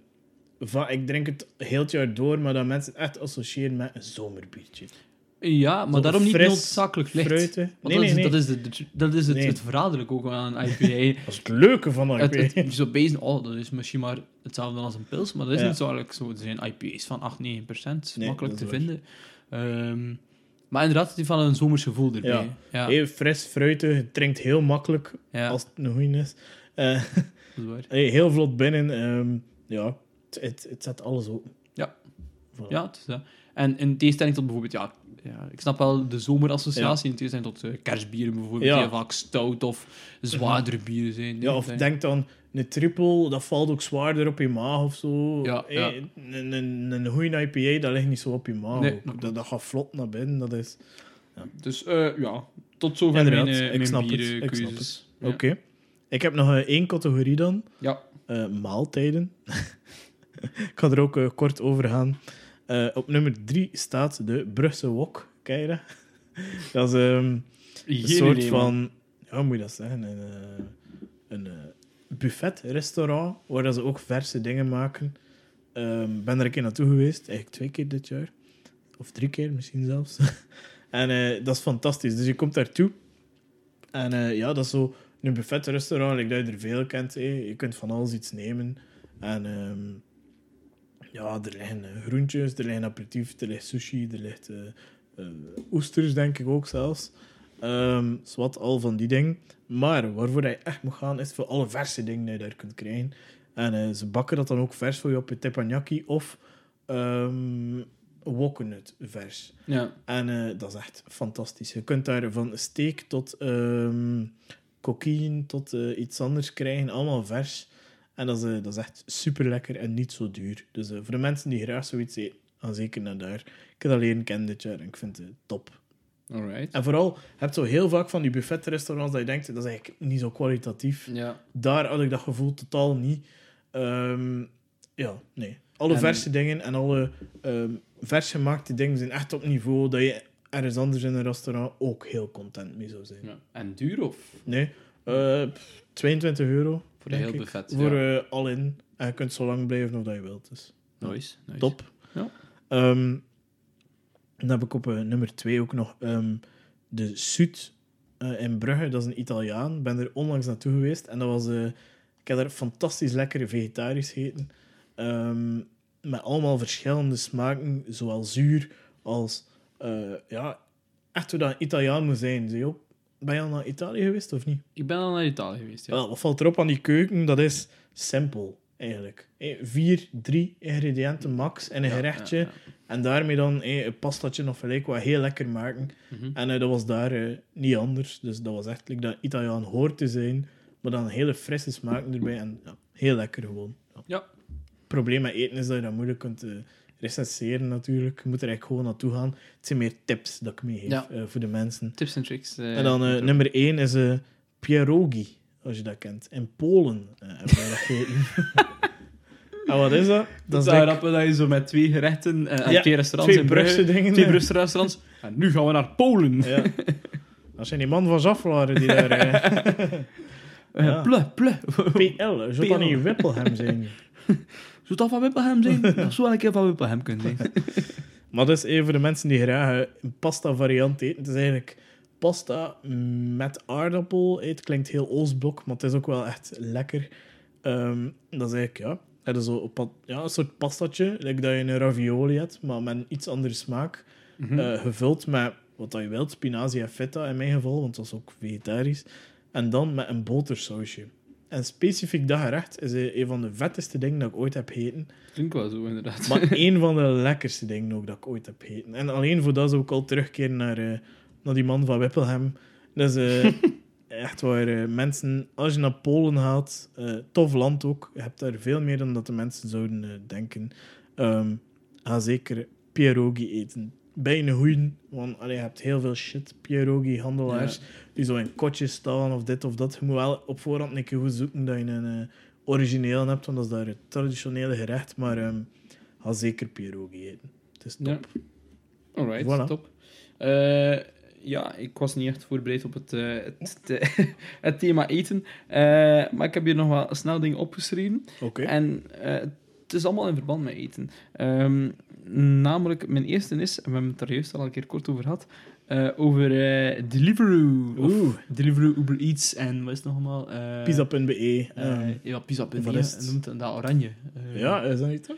va- Ik drink het heel het jaar door, maar dat mensen het echt associëren met een zomerbiertje. Ja, maar Zo daarom niet noodzakelijk licht. Fruiten. Nee, dat, nee, is, nee. dat is, dat is het, Nee. het verraderlijke ook aan een IPA. Dat is het leuke van een IPA. het, zou bezig, oh, dat is misschien maar hetzelfde als een pils, maar dat is Ja. niet zo eigenlijk zo. Er zijn IPA's van 8, 9 procent, Nee, makkelijk dat te vinden. Ehm, maar inderdaad, die van een zomers gevoel erbij. Ja. Ja, ja, Heel fris, fruitig, het drinkt heel makkelijk ja als het een goeie is. Eh, dat is waar. hey, heel vlot binnen. ehm, ja, het, het, het zet alles open. Ja. Voilà. Ja, het is dat. En in tegenstelling tot bijvoorbeeld, ja, ja, ik snap wel de zomerassociatie, in tegenstelling tot eh, kerstbieren bijvoorbeeld, Ja. die vaak stout of zwaardere bieren zijn. Ja, of Nee. denk dan, een triple, dat valt ook zwaarder op je maag of zo. Ja, ja. Een, een, een goede IPA, dat ligt niet zo op je maag. Nee, dat dat, gaat vlot naar binnen. Dat is... Dus eh, ja, tot zover Inderdaad, mijn, eh, ik mijn snap het, ik. Ja. Oké. Ik heb nog eh, één categorie dan. Ja. Eh, maaltijden. ik ga er ook eh, kort over gaan. Eh, op nummer drie staat de Brugse Wok. Ken je dat? dat is ehm, een soort idee, van... Ja, hoe moet je dat zeggen? Een, eh, een buffet-restaurant, waar dat ze ook verse dingen maken. Ehm ben er een keer naartoe geweest. Eigenlijk twee keer dit jaar. Of drie keer misschien zelfs. en dat is fantastisch. Dus je komt daartoe. En ja, dat is zo een buffet-restaurant. Ik dat je er veel kent. Je kunt van alles iets nemen. En ehm, ja, er liggen eh, groentjes, er liggen aperitief, er ligt sushi, er ligt eh, eh, oesters, denk ik ook zelfs. Ehm zwart, al van die dingen. Maar waarvoor je echt moet gaan, is voor alle verse dingen die je daar kunt krijgen. En ze bakken dat dan ook vers voor je op je teppanyaki of ehm wokken het vers. Ja. En dat is echt fantastisch. Je kunt daar van steak tot coquille tot iets anders krijgen, allemaal vers. En dat is, eh, dat is echt super lekker en niet zo duur. Dus eh, voor de mensen die graag zoiets eten, gaan zeker naar daar. Ik heb dat leren kennen dit jaar en ik vind het top. Alright. En vooral, je hebt zo heel vaak van die buffetrestaurants dat je denkt, dat is eigenlijk niet zo kwalitatief. Ja. Daar had ik dat gevoel totaal niet. Ehm, ja, nee. Alle En- verse dingen en alle ehm vers gemaakte dingen zijn echt op niveau dat je ergens anders in een restaurant ook heel content mee zou zijn. ja. En duur of? Nee, eh, pff, 22 euro. Voor de denk heel ik. buffet, Voor ja. eh, al in. En je kunt zo lang blijven of dat je wilt. Dus Nice. nice. top. Ja. Ehm, dan heb ik op eh, nummer 2 ook nog ehm, de Sud eh, in Brugge. Dat is een Italiaan. Ik ben er onlangs naartoe geweest. En dat was... eh, ik heb daar fantastisch lekkere vegetarisch gegeten. Ehm, met allemaal verschillende smaken. Zowel zuur als... eh, ja, echt hoe dat een Italiaan moet zijn. Zie je op? Ben je al naar Italië geweest of niet? Ik ben al naar Italië geweest, ja. Wel, wat valt erop aan die keuken? Dat is simpel, eigenlijk. Vier, drie ingrediënten max in een Ja, gerechtje. ja. En daarmee dan een pastatje of gelijk wat heel lekker maken. Mhm. En eh, dat was daar eh, niet anders. Dus dat was echt like, dat Italiaan hoort te zijn. Maar dan hele frisse smaken erbij. En heel lekker gewoon. Ja. Ja. Het probleem met eten is dat je dat moeilijk kunt eh, recenseren natuurlijk. Je moet er eigenlijk gewoon naartoe gaan. Het zijn meer tips dat ik meegeef Ja. eh, voor de mensen. Tips en tricks. eh, En dan eh, nummer 1 is pierogi, als je dat kent. In Polen hebben wij dat gegeten. en wat is dat? Dat Dat is rappen dat je zo met twee gerechten en Ja, twee restaurants twee in Brugge, dingen. twee Brugse restaurants. En nu gaan we naar Polen. Ja. Dat zijn die man van Zaflaren die daar... Ja. Ple, ple. PL, zou dat niet Whippleham zijn? Zou dat van Whippleham zijn? Dat zou wel een keer van Whippleham kunnen zijn. Maar dat is even voor de mensen die graag eh, een pasta variant eten. Het is eigenlijk pasta met aardappel. Eh, Het klinkt heel Oostblok, maar het is ook wel echt lekker. Ehm, dat is eigenlijk, ja, heb je zo op, pa- ja, een soort pastatje, like dat je een ravioli hebt, maar met een iets andere smaak. Mhm. Eh, gevuld met wat dat je wilt, spinazie en feta in mijn geval, want dat is ook vegetarisch. En dan met een botersausje. En specifiek dat gerecht is een van de vetste dingen dat ik ooit heb gegeten. Klinkt wel zo, inderdaad. Maar één van de lekkerste dingen ook dat ik ooit heb gegeten. En alleen voor dat zou ik al terugkeren naar, eh, naar die man van Whippleham. Dat is eh, echt waar eh, mensen, als je naar Polen gaat, tof land ook. Je hebt daar veel meer dan dat de mensen zouden denken. Ehm, ga zeker pierogi eten. Bij een goeie, want allee, je hebt heel veel shit, pierogi handelaars, die zo in kotjes staan of dit of dat. Je moet wel op voorhand een keer goed zoeken dat je een eh, origineel hebt, want dat is daar het traditionele gerecht. Maar ehm, ga zeker pierogi eten. Het is top. Ja. Alright, Voilà. top. Eh, ja, ik was niet echt voorbereid op het, eh, het, het, het thema eten. Maar ik heb hier nog wat snel dingen opgeschreven. Oké. En het is allemaal in verband met eten. Ehm, namelijk, mijn eerste is, en we hebben het daar juist al een keer kort over gehad, eh, over eh, Deliveroo. Of Oeh, Deliveroo, Uber Eats en wat is het nog allemaal? Eh, pizza.be. eh, ehm, ja, pizza.be. noemt dat oranje. Ja, is dat niet toch?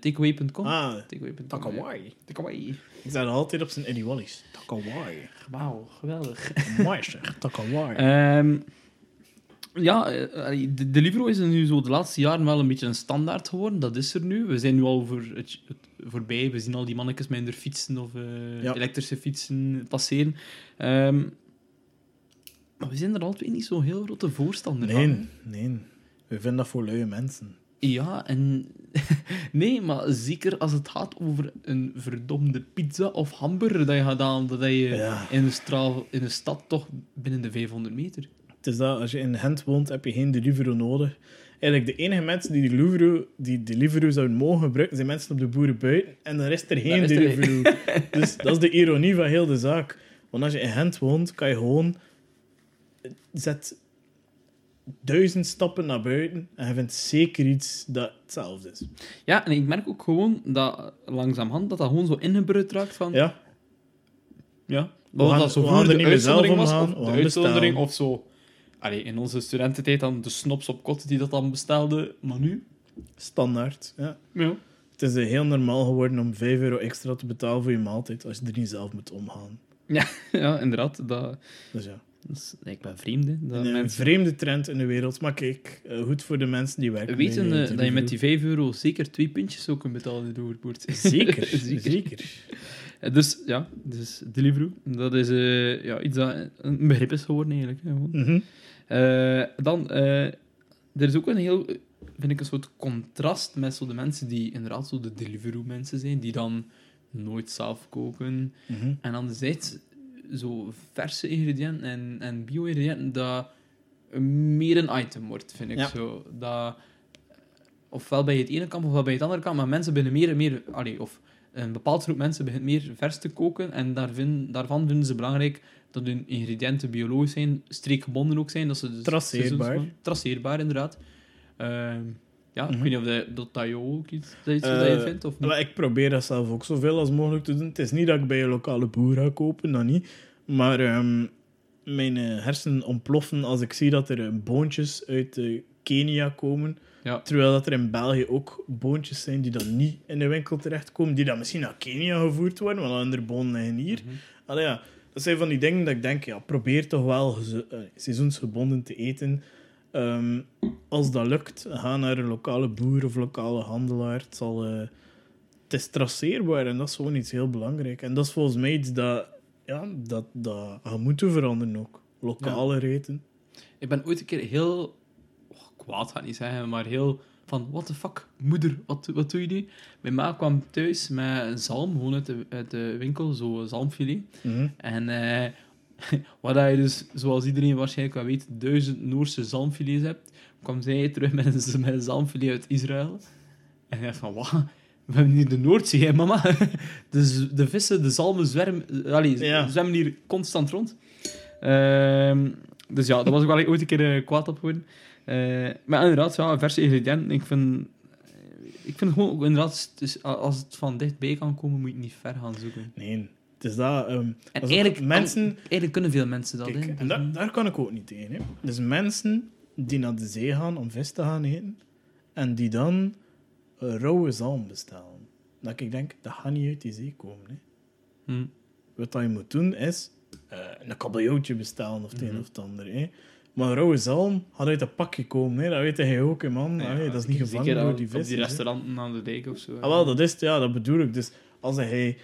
takeaway.com. Ah, Takeaway.com. Takawai. Ik zei dat altijd op zijn Eddie Wallis. Takawai. Wauw, geweldig. Mooi zeg, Takawai. Ja, eh, de Deliveroo is nu zo de laatste jaren wel een beetje een standaard geworden. Dat is er nu. We zijn nu al voor het, het voorbij. We zien al die mannetjes met hun fietsen of eh, Ja. elektrische fietsen passeren. Ehm, maar we zijn er al twee niet zo heel grote voorstander van. Nee, nee. We vinden dat voor luie mensen. Ja, en... nee, maar zeker als het gaat over een verdomde pizza of hamburger dat je gaat halen, dat je Ja. in, de straal, in de stad toch binnen de 500 meter... Het is dat, als je in Gent woont, heb je geen Deliveroo nodig. Eigenlijk de enige mensen die Deliveroo, die Deliveroo zouden mogen gebruiken, zijn mensen op de boeren buiten. En dan is er geen is er- Deliveroo. dus dat is de ironie van heel de zaak. Want als je in Gent woont, kan je gewoon... Zet duizend stappen naar buiten en je vindt zeker iets dat hetzelfde is. Ja, en ik merk ook gewoon dat langzamerhand dat dat gewoon zo ingebruid raakt van... Ja, Ja. We gaan- dat zo we gaan er niet meer zelf of de uitzondering, of zo... Allee, in onze studententijd dan de snops op kot die dat dan bestelden, maar nu... standaard. Ja. Ja. Het is heel normaal geworden om 5 euro extra te betalen voor je maaltijd als je er niet zelf moet omgaan. Ja, inderdaad. Dat, Dus ja. dat is, ik ben vreemd, hè. Dat Een mensen vreemde trend in de wereld. Maar kijk, eh, goed voor de mensen die werken. weten bij, eh, eh, dat je met die Deliveroo. 5 euro zeker twee pintjes zou kunnen betalen in de. Zeker, zeker. Eh, Dus ja, dus Deliveroo. Dat is eh, ja, iets dat een begrip is geworden eigenlijk. hè. Mhm. Eh, dan, er is ook een heel, vind ik, een soort contrast met zo de mensen die inderdaad zo de Deliveroo-mensen zijn, die dan nooit zelf koken. Mhm. En anderzijds zo verse ingrediënten en, en bio-ingrediënten, dat meer een item wordt, vind ik Ja. zo. Dat, ofwel bij het ene kamp ofwel bij het andere kamp, maar mensen beginnen meer en meer, allee, of een bepaald groep mensen begint meer vers te koken en daar vind- daarvan vinden ze belangrijk dat hun ingrediënten biologisch zijn, streekgebonden ook zijn. Dat ze dus Traceerbaar. Traceerbaar, inderdaad. Ehm, ja, ik Mhm. weet niet of dat, dat, jou ook iets dat, iets dat je Eh, vindt, of niet? ik probeer dat zelf ook zoveel als mogelijk te doen. Het is niet dat ik bij een lokale boer ga kopen, dat niet. Maar ehm, mijn eh, hersenen ontploffen als ik zie dat er eh, boontjes uit eh, Kenia komen. Ja. Terwijl dat er in België ook boontjes zijn die dan niet in de winkel terechtkomen. Die dan misschien naar Kenia gevoerd worden, want andere bonen liggen hier. Mhm. Allee, ja, dat zijn van die dingen dat ik denk, ja, probeer toch wel eh, seizoensgebonden te eten. Ehm, als dat lukt, ga naar een lokale boer of lokale handelaar. Het, zal, eh, het is traceerbaar en dat is gewoon iets heel belangrijk. En dat is volgens mij iets dat, ja, dat, dat gaat moeten veranderen ook. Lokale eten. Ik ben ooit een keer heel... kwaad ga ik niet zeggen, maar heel van... What the fuck, moeder, wat, wat doe je nu? Mijn ma kwam thuis met een zalm, gewoon uit de, uit de winkel, zo zalmfilet. Mhm. En eh, wat je dus, zoals iedereen waarschijnlijk wel weet, duizend Noorse zalmfilets hebt, kwam zij terug met een, met een zalmfilet uit Israël. En ik dacht van, wat? We hebben hier de Noordzee, hè, mama. Dus de vissen, de zalmen zwermen, allee, Ja. zwemmen hier constant rond. Ehm, dus ja, daar was ik wel ooit een keer eh, kwaad op geworden. Eh, maar inderdaad, ja, verse ingrediënten. Ik vind, ik vind gewoon ook inderdaad, is- als het van dichtbij kan komen, moet je het niet ver gaan zoeken. Nee, het is dat. ehm, En eigenlijk, mensen... eigenlijk kunnen veel mensen dat. Kijk, en daar, daar kan ik ook niet tegen. Hè. Dus mensen die naar de zee gaan om vis te gaan eten. En die dan rauwe zalm bestellen. Dat ik denk, dat gaat niet uit die zee komen. Hè. Hm. Wat je moet doen is eh, een kabeljoutje bestellen of het Mhm. een of het ander. Hè. Maar rauwe zalm gaat uit dat pakje komen. Hè. Dat weet je ook, hè, man. Ja, Allee, dat is niet gevangen door die vis. die restauranten aan de dijk of zo. Ah, wel, dat is het, ja, dat bedoel ik. Dus als hij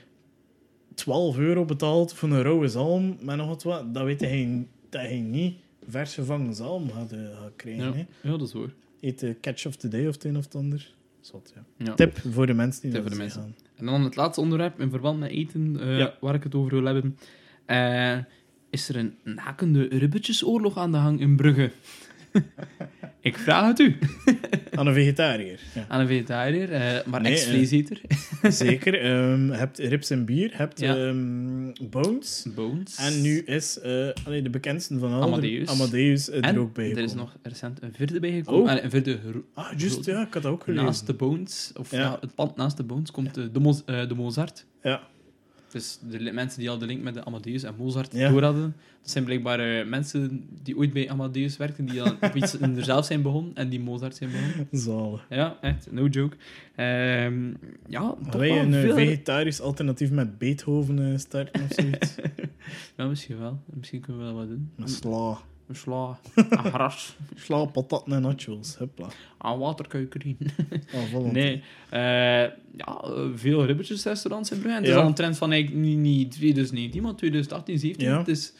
12 euro betaalt voor een rauwe zalm met nog wat, wat, dan weet hij dat hij niet vers gevangen zalm gaat, eh, gaat krijgen. ja. Hè. ja, dat is waar. Eet de catch of the day of het een of het ander. Zot, ja. Ja. Tip voor de mensen die Tip voor de mensen. gaan. En dan het laatste onderwerp in verband met eten, eh, waar ik het over wil hebben. Eh, is er een nakende ribbetjesoorlog aan de gang in Brugge? ik vraag het u. Aan een vegetariër. Ja. Aan een vegetariër, eh, maar Nee, ex-vleeseter. Zeker. ehm, je hebt rips en bier, je hebt Ja. ehm, bones. Bones. En nu is eh allee, de bekendste van alle Amadeus. Amadeus er En ook bij er is nog recent een vierde bijgekomen. Oh. En een vierde Ah, juist, ja, ik had dat ook gelezen. naast de Bones, of Ja. het pand naast de Bones, komt de, Mo- eh, de Mozart. Ja, Dus de mensen die al de link met de Amadeus en Mozart Ja. door hadden, dat zijn blijkbaar eh, mensen die ooit bij Amadeus werkten, die dan op iets er zelf zijn begonnen en die Mozart zijn begonnen. zalig. Ja, echt, no joke. Ehm, ja, wij een eh, veel... vegetarisch alternatief met Beethoven eh, starten of zoiets? Ja, misschien wel. Misschien kunnen we wel wat doen. met sla. Een sla, een gras, Sla, patat en nachos. Hupla. aan waterkuikerien. Ah, volgend. Nee, eh, ja, veel ribbetjesrestaurants in Brugge. Het is Ja. al een trend van eigenlijk niet, niet 2019, maar 2018, 17. Ja. Het is,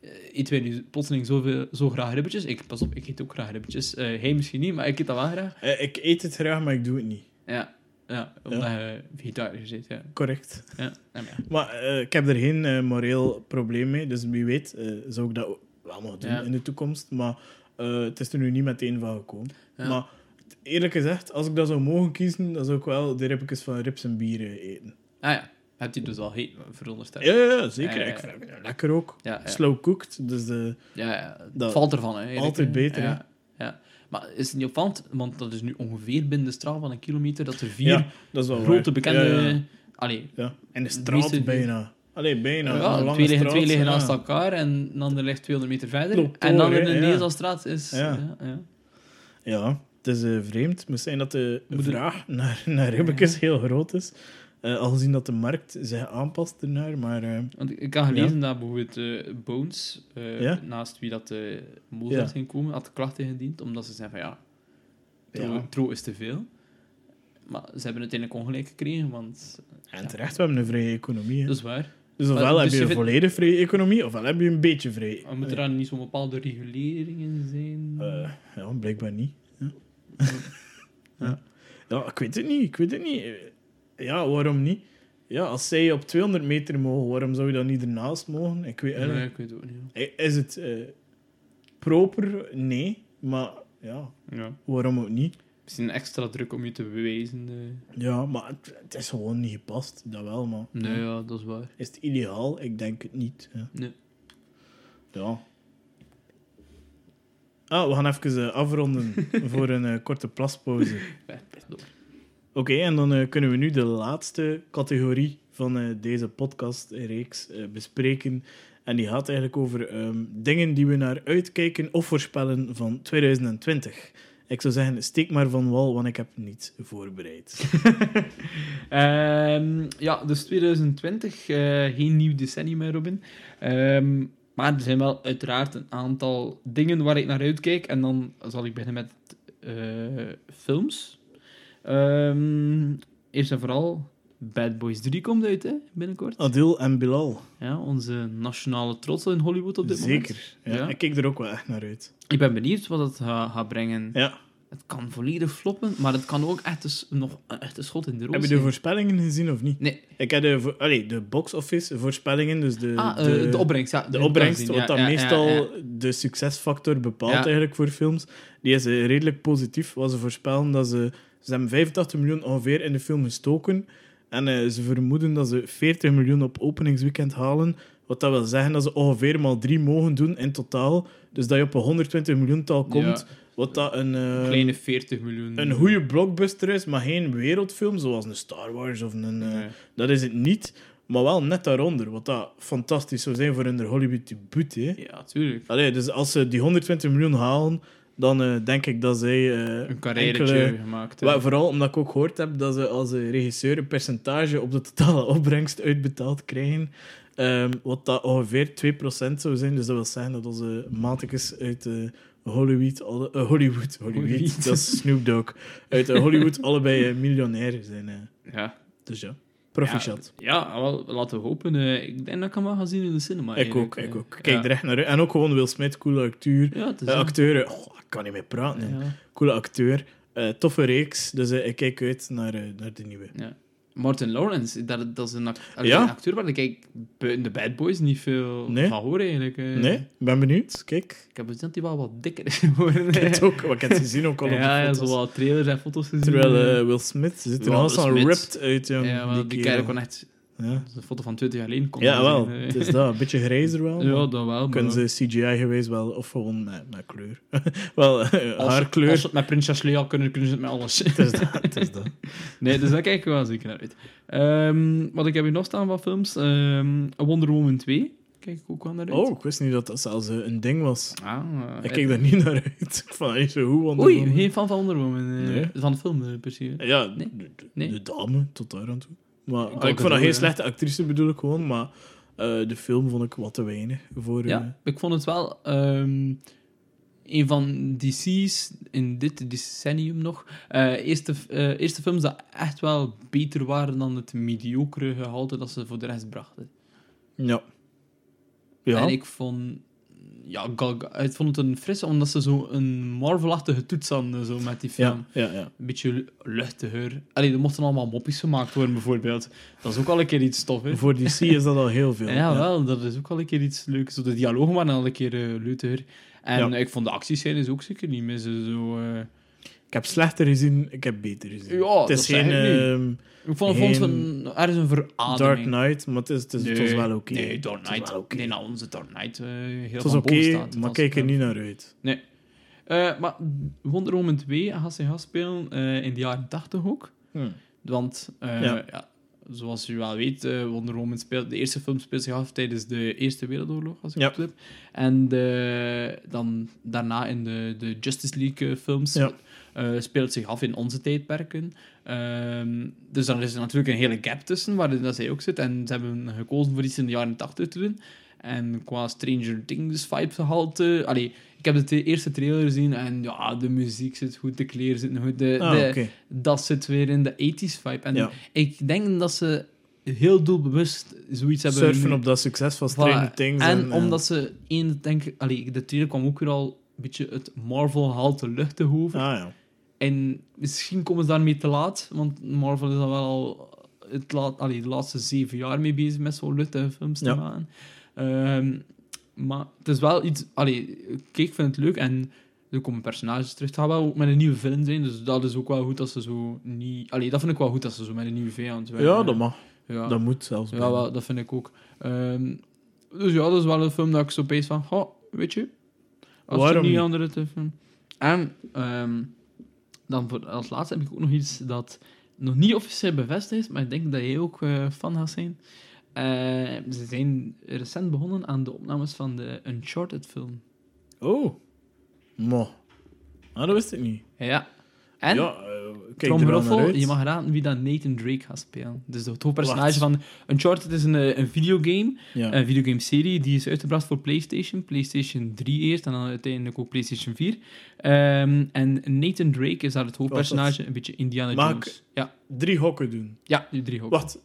eh, eten wij plotseling zoveel, zo graag ribbetjes? Ik, pas op, ik eet ook graag ribbetjes. Eh hij misschien niet, maar ik eet dat wel graag. Ik eet het graag, maar ik doe het niet. Ja, ja omdat je vegetariër zit. Ja. Correct. Ja, ja, maar ja. Maar ik heb er geen moreel probleem mee, dus wie weet zou ik dat ook wel nog doen Ja. in de toekomst. Maar eh, het is er nu niet meteen van gekomen. Ja. Maar eerlijk gezegd, als ik dat zou mogen kiezen, dan zou ik wel de rippetjes van rips en bieren eten. Ah ja, hebt u dus al heet, verondersteld. Ja, ja, ja, zeker. Ja, ja, Ik ja. vind het lekker ook. ja, ja. Slow cooked, dus de, Ja, ja, het Dat- valt ervan. Hè, altijd beter, Ja, ja. Maar is het niet opvallend, want dat is nu ongeveer binnen de straal van een kilometer, dat er vier ja, dat is wel grote bekende... Ja, ja. Allee, Ja. En de straat bijna. Allee, bijna. ja, twee liggen, twee liggen ja. naast elkaar en een ander ligt 200 meter verder. En dan in de ja. Nezelstraat is... Ja. Ja. Ja, Ja, het is eh, vreemd. Het moet zijn dat de vraag naar, naar heel groot is. Eh al gezien dat de markt zich aanpast ernaar, maar... eh, Want ik had gelezen dat bijvoorbeeld Bones, Ja? naast wie dat de Mozart Ja. ging komen, had klachten ingediend, omdat ze zeiden van ja, tro, Ja. tro is te veel. Maar ze hebben uiteindelijk ongelijk gekregen, want en terecht, we hebben een vrije economie. hè. dat is waar. Dus ofwel maar- heb dus je je een vindt- volledig vrije economie, ofwel heb je een beetje vrije. Maar moeten er dan niet zo'n bepaalde reguleringen zijn? Eh, ja, blijkbaar niet. Ja. ja. ja, ik weet het niet. Ik weet het niet. Ja, waarom niet? Ja, als zij op 200 meter mogen, waarom zou je dan niet ernaast mogen? Ik weet, nee, ik weet het ook niet. Eh, Is het eh, proper? Nee. Maar ja, Ja. waarom ook niet? Misschien extra druk om je te bewijzen. eh. Ja, maar het, het is gewoon niet gepast. Dat wel, maar... Nee, ja, dat is waar. Is het ideaal? Ik denk het niet. Ja. Nee. ja. Ah, we gaan even eh, afronden voor een eh, korte plaspauze. Oké, en dan kunnen we nu de laatste categorie van deze podcastreeks bespreken. En die gaat eigenlijk over ehm, dingen die we naar uitkijken of voorspellen van 2020. Ik zou zeggen, steek maar van wal, want ik heb niets voorbereid. Ehm, ja, dus 2020, eh, geen nieuw decennium meer, Robin. Ehm, maar er zijn wel uiteraard een aantal dingen waar ik naar uitkijk. En dan zal ik beginnen met eh, films. Ehm, eerst en vooral, Bad Boys 3 komt uit, hè, binnenkort. Adil en Bilal. Ja, onze nationale trots in Hollywood op dit moment. Zeker. Ja, Ja. Ik kijk er ook wel echt naar uit. Ik ben benieuwd wat het ga- gaat brengen. Ja. Het kan volledig floppen, maar het kan ook echt, eens nog echt een schot in de roos Heb je de voorspellingen gezien of niet? Nee, Ik heb de, allee, de box-office voorspellingen, dus de, ah, eh, de, de, opbrengst, ja. de opbrengst, wat dan Ja, meestal de succesfactor bepaalt eigenlijk voor films, die is eh, redelijk positief. Wat ze voorspellen dat ze... Ze hebben 85 miljoen ongeveer in de film gestoken. En eh, ze vermoeden dat ze 40 miljoen op openingsweekend halen. Wat dat wil zeggen dat ze ongeveer maar drie mogen doen in totaal. Dus dat je op een 120 miljoental komt. Wat dat een... eh, Kleine 40 miljoen. een goede blockbuster is, maar geen wereldfilm, zoals een Star Wars of een... eh, Nee. Dat is het niet, maar wel net daaronder. Wat dat fantastisch zou zijn voor hun Hollywood debuut. Hè. Ja, tuurlijk. Allee, dus als ze die 120 miljoen halen, dan eh, denk ik dat zij eh, Een gemaakt. vooral omdat ik ook gehoord heb dat ze als eh, regisseur een percentage op de totale opbrengst uitbetaald krijgen. Ehm, wat dat ongeveer 2% zou zijn. Dus dat wil zeggen dat onze matikes uit Hollywood, alle, Hollywood, Hollywood, Hollywood. dat is Snoop Dogg, uit Hollywood allebei miljonair zijn. Ja. Dus ja, proficiat. Ja, ja, wel, laten we hopen. eh, ik denk dat ik hem wel ga zien in de cinema. ik ook, ik ook. Kijk ja. er echt naar. En ook gewoon Will Smith, coole acteur. Ja, Eh, acteur, oh, ik kan niet meer praten. Coole acteur. Eh, toffe reeks, dus ik kijk uit naar, naar de nieuwe. Martin Lawrence, dat, dat is een, act- allee, Ja? een acteur waar ik buiten de Bad Boys niet veel Nee. van hoor eigenlijk. eh. Nee, ik ben benieuwd. Kijk, Ik heb gezien dat hij wel wat dikker is geworden. ik heb het ook, wat ik heb het gezien ook al op de ja, ja, foto's. zo wat trailers en foto's gezien. Terwijl eh, Will Smith ziet er zo Smith. ripped uit. jong, ja, maar die, kerel. kerel kon echt... Ja, Dat is een foto van 20 jaar geleden. Ja wel. eh. Het is dat. Een beetje grijzer wel. Ja, dat wel. Kunnen ze CGI geweest wel, of gewoon met, met kleur. wel, eh, Als, haarkleur. Als ze het met Princess Leia kunnen, kunnen ze het met alles. Het is dat. Het is dat. nee, dus daar kijk ik wel zeker naar uit. Ehm, wat ik heb hier nog staan van films. ehm Wonder Woman 2. Kijk ik ook wel naar uit. Oh, ik wist niet dat dat zelfs eh, een ding was. Ah, Ik kijk daar niet naar uit. Zo goed. Wonder Oei, Woman. geen fan van Wonder Woman. Nee. Van de film, se. Ja, Nee. de, de- Nee. de dame, tot daar aan toe. Maar Ik vond dat geen ook, slechte actrice, bedoel ik gewoon. Maar eh, de film vond ik wat te weinig voor... eh, Ja, ik vond het wel ehm, een van DC's in dit decennium nog. eh, eerste, eh, eerste films dat echt wel beter waren dan het mediocre gehalte dat ze voor de rest brachten. ja. Ja. En ik vond, ja, Gal ik vond het een frisse, omdat ze zo een Marvel-achtige toets hadden zo met die film. ja, ja, ja. Een beetje luchtiger. Allee, er mochten allemaal moppies gemaakt worden, bijvoorbeeld. Dat is ook al een keer iets tof, hè? Voor DC is dat al heel veel. Ja, wel, dat is ook wel een keer iets leuks. Zo, de dialogen waren al een keer uh, leuter. En ik vond de actiescènes ook zeker niet meer zo... zo, eh, Ik heb slechter gezien, ik heb beter gezien. Ja, het is geen ik ehm, Ik vond, Geen vond het er is een verademing. Dark Knight, maar het, is, het, is, het was wel oké. Nee, Dark Knight. oké. Nee, nou, onze Dark Knight eh heel Het was oké, maar kijk er niet naar uit. Nee. Eh, maar Wonder Woman 2 gaat zich eh in de jaren 80 ook. Hm. Want, eh, Ja. ja. zoals u wel weet, eh, Wonder Woman speelt... De eerste film speelt zich af tijdens de Eerste Wereldoorlog, als ik Ja. het goed heb. En de, dan daarna in de, de Justice League eh, films Ja. Eh, speelt zich af in onze tijdperken. Ehm, dus dan is er natuurlijk een hele gap tussen, waarin dat zij ook zit. En ze hebben gekozen voor iets in de jaren 80 te doen. En qua Stranger Things vibe gehalte... Allee, ik heb de te- eerste trailer gezien en ja, de muziek zit goed, de kleren zitten goed. De, Ah, de. Dat zit weer in de 80s vibe. En Ja. ik denk dat ze heel doelbewust zoiets hebben... Surfen op dat succes van Stranger Voilà. Things. En, omdat ze één, denk ik... Allee, de trailer kwam ook weer al een beetje het Marvel-halte lucht te hoven. Ah ja. En misschien komen ze daarmee te laat, want Marvel is al wel al het laat, allee, de laatste zeven jaar mee bezig met zo'n luchtige films te maken. Ehm, maar het is wel iets... Allee, kijk, ik vind het leuk en er komen personages terug. Het gaat wel ook met een nieuwe film zijn, dus dat is ook wel goed dat ze zo niet... Allee, dat vind ik wel goed dat ze zo met een nieuwe vijand werken. ja, dat mag. Ja. Dat moet zelfs. Ja, wel, dat vind ik ook. Ehm, dus ja, dat is wel een film dat ik zo opeens van, oh, weet je, als Waarom niet niet? andere te film. En ehm, dan voor, als laatste heb ik ook nog iets dat nog niet officieel bevestigd is, maar ik denk dat jij ook eh, fan gaat zijn. Eh, ze zijn recent begonnen aan de opnames van de Uncharted-film. Oh. Mo. Ah, dat wist ik niet. Ja. En, ja, eh, kijk er wel uit. je mag raden wie dat Nathan Drake gaat spelen. Dus het hoofdpersonage van Uncharted is een, eh, een videogame. Ja. Een videogame-serie die is uitgebracht voor PlayStation. PlayStation 3 eerst en dan uiteindelijk ook PlayStation 4. Ehm, en Nathan Drake is daar het hoofdpersonage, een beetje Indiana Mag Jones. Ja, Drie hokken doen. ja, die drie hoofd. Wacht.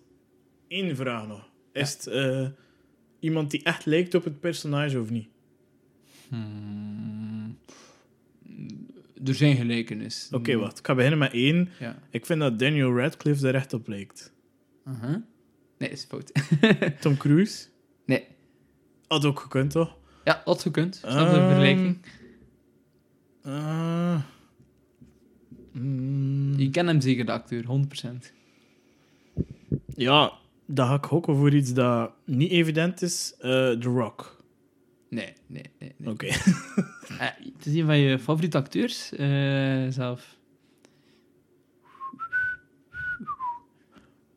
Eén vraag nog. Is het eh, iemand die echt lijkt op het personage of niet? Hmm. Er zijn gelijkenissen. Oké, wacht. Ik ga beginnen met één. Ja. Ik vind dat Daniel Radcliffe er echt op lijkt. Uh-huh. Nee, is fout. Tom Cruise? nee. Had ook gekund, toch? Ja, dat gekund. Snap je de vergelijking? Eh, mm, Je kent hem zeker, de acteur, 100%. ja, dan ga ik hokken voor iets dat niet evident is. Eh, The Rock. Nee, nee, nee. nee. Oké. Eh, het is een van je favoriete acteurs eh, zelf.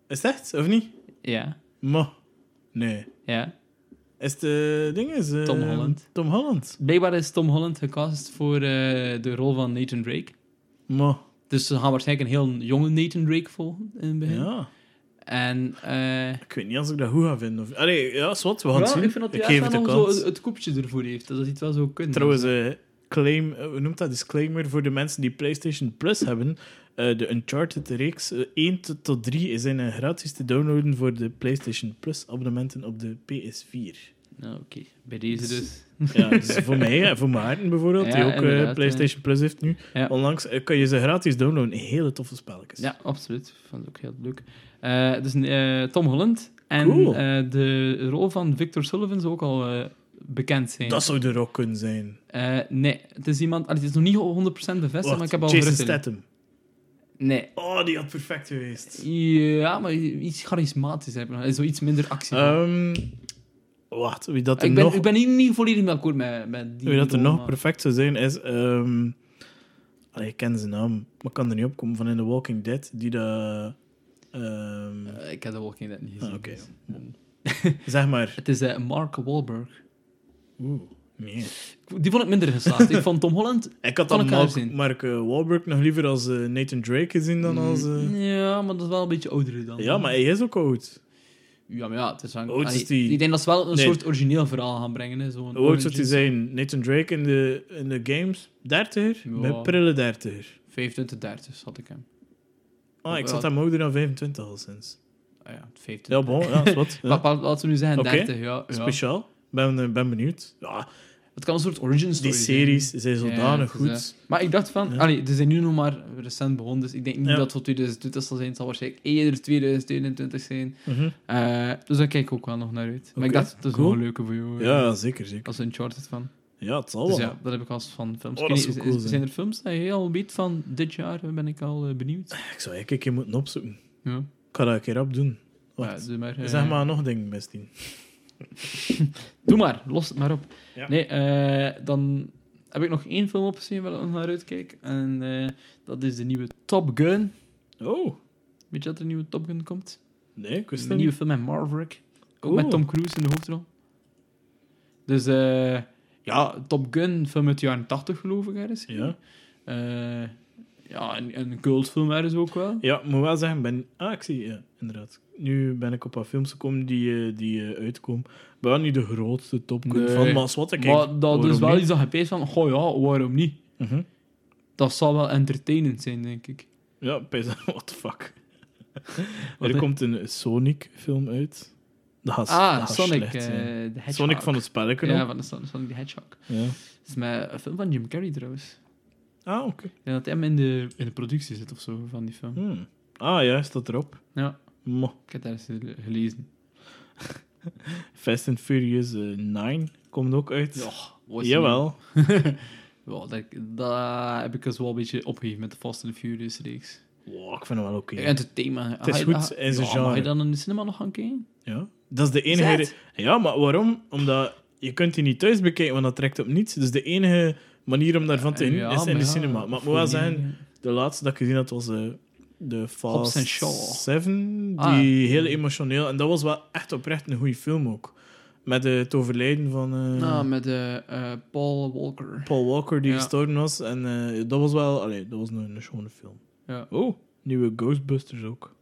Is het echt, of niet? Ja, Ma. Nee. ja. Is het de ding is, eh, Tom Holland. Tom Holland. Blijkbaar is Tom Holland gecast voor eh, de rol van Nathan Drake. Maar, Dus ze gaan waarschijnlijk een heel jonge Nathan Drake volgen in het begin. ja. En eh Ik weet niet als ik dat goed ga vinden. Of... Allee, ja, is wat. We gaan het ja, zien. ik vind dat hij geef echt het wel zo koepje ervoor heeft. Dat hij het wel zo kunnen. Trouwens, eh, claim, eh, hoe noemt dat? Disclaimer voor de mensen die PlayStation Plus hebben. Eh, de Uncharted-reeks eh, 1 tot- tot 3 zijn eh, gratis te downloaden voor de PlayStation Plus-abonnementen op de PS4. Nou, oké. Bij deze dus. Ja, dus voor mij voor Maarten bijvoorbeeld, Ja, die ook PlayStation Plus heeft nu. Ja. Onlangs kan je ze gratis downloaden. Hele toffe spelletjes. Ja, absoluut. Ik vond het ook heel leuk. Dus Tom Holland. En Cool. eh, de rol van Victor Sullivan zou ook al bekend zijn. Dat zou de rock kunnen zijn. Nee, het is iemand... allee, Het is nog niet 100% bevestigd, maar ik heb al Jason geruchten. Statham. Nee. Oh, die had perfect geweest. Ja, maar iets charismatisch hebben. Zoiets minder actie. Ehm, wacht, wie dat er ik, ben, nog... ik ben hier niet volledig mee akkoord met, met die Wie dat er nog maar- perfect zou zijn, is... ehm allee, ik ken zijn naam, maar ik kan er niet op komen. Van in The Walking Dead, die dat... ehm, Eh, ik heb de Walking Dead niet gezien. Ah, oké. dus, zeg maar... Het is eh, Mark Wahlberg. Oeh, nee. Die vond ik minder geslaagd. ik vond Tom Holland... Ik had dan Mark. Mark eh, Wahlberg nog liever als Nathan Drake gezien dan als... Mm, Ja, maar dat is wel een beetje ouder dan. Ja, maar hij is ook oud. Ja, maar ja, het is wel... Oud is die? Ik denk dat ze wel een Nee. soort origineel verhaal gaan brengen. Hoe oud zou hij origins- zijn? Nathan Drake in de, in de games? 30 Ja. Bij prille 30 25, 30 had ik hem. Ah, ik zat hem ouder dan 25 al sinds. Ah ja, 15. Ja, bon, ja, is wat. Ja. Wat, laten we nu zeggen, Oké. 30, ja. ja. Speciaal. Ben, eh, ben benieuwd. Ja, Het kan een soort origin story die series zijn zodanig Ja, het is, goed. eh, maar ik dacht van, Ja. allee, ze zijn nu nog maar recent begonnen, dus ik denk niet dat het voor 2020 zal zijn. Het zal waarschijnlijk eerder 2021 zijn. Mhm. Eh, dus daar kijk ik ook wel nog naar uit. Maar ik dacht, dat is cool. wel een leuke voor jou. Ja, zeker, zeker. Als Uncharted van. Ja, het zal Dus wel. ja, dat heb ik als van films. Oh, dat zou cool zijn. zijn er films dat je al weet van dit jaar? Ben ik al eh, benieuwd. Ik zou eigenlijk een keer moeten opzoeken. Ja, Ik ga dat een keer op doen. ja Wacht. doe maar. eh, zeg maar nog dingen, Bestien. Doe maar, los het maar op. Ja. Nee, eh, dan heb ik nog één film opgezien waar ik naar uitkijk. En eh, dat is de nieuwe Top Gun. Oh, Weet je dat er een nieuwe Top Gun komt? nee, ik wist Een nieuwe film met Maverick. Ook Oeh. met Tom Cruise in de hoofdrol. Dus eh, ja, Top Gun, film uit de jaren 80 geloof ik ergens. Ja. Eh, ja, een, een cultfilm ergens ook wel. Ja, moet wel zeggen, ben... Ah, ik zie, ja, inderdaad. Nu ben ik op wat films gekomen die, eh, die eh, uitkomen. Ik ben wel niet de grootste Top Gun Nee. van, maar wat ik Maar dat is wel iets dat je peest van, goh ja, waarom niet? Mhm. Dat zal wel entertainend zijn, denk ik. Ja, pees, what the fuck. Er komt een Sonic-film uit. Gaat, dat Ah, gaat Sonic, slecht eh de. Sonic van het spelletje Ja, ook. van de Son- Sonic the Hedgehog. Ja. Dat is met een film van Jim Carrey trouwens. Ah, oké. Ik denk dat hij hem in de, in de productie zit of zo van die film. Hmm. Ah, ja, staat erop. Ja, Mo. ik heb daar eens gelezen. Fast and Furious eh, 9 komt ook uit. Ja, was Jawel. Ja, dat, dat heb ik dus wel een beetje opgegeven met de Fast and Furious reeks. Wow, ik vind het wel oké. En het thema. Het is goed in zijn ja, genre. Mag je dan in de cinema nog gaan kijken? Ja. Dat is de enige... Zet. Ja, maar waarom? Omdat je kunt die niet thuis bekijken, want dat trekt op niets. Dus de enige manier om daarvan te Ja, genieten is in de ja, cinema. Maar ik moet wel zeggen, de laatste dat ik gezien had was eh, de Fast Shaw. 7. Die Ah. heel emotioneel... En dat was wel echt oprecht een goede film ook. Met het overlijden van eh, Nou, met eh, eh, Paul Walker. Paul Walker, die Ja. gestorven was. En eh, dat was wel... Allee, dat was een, een schone film. Ja. Oh, nieuwe Ghostbusters ook.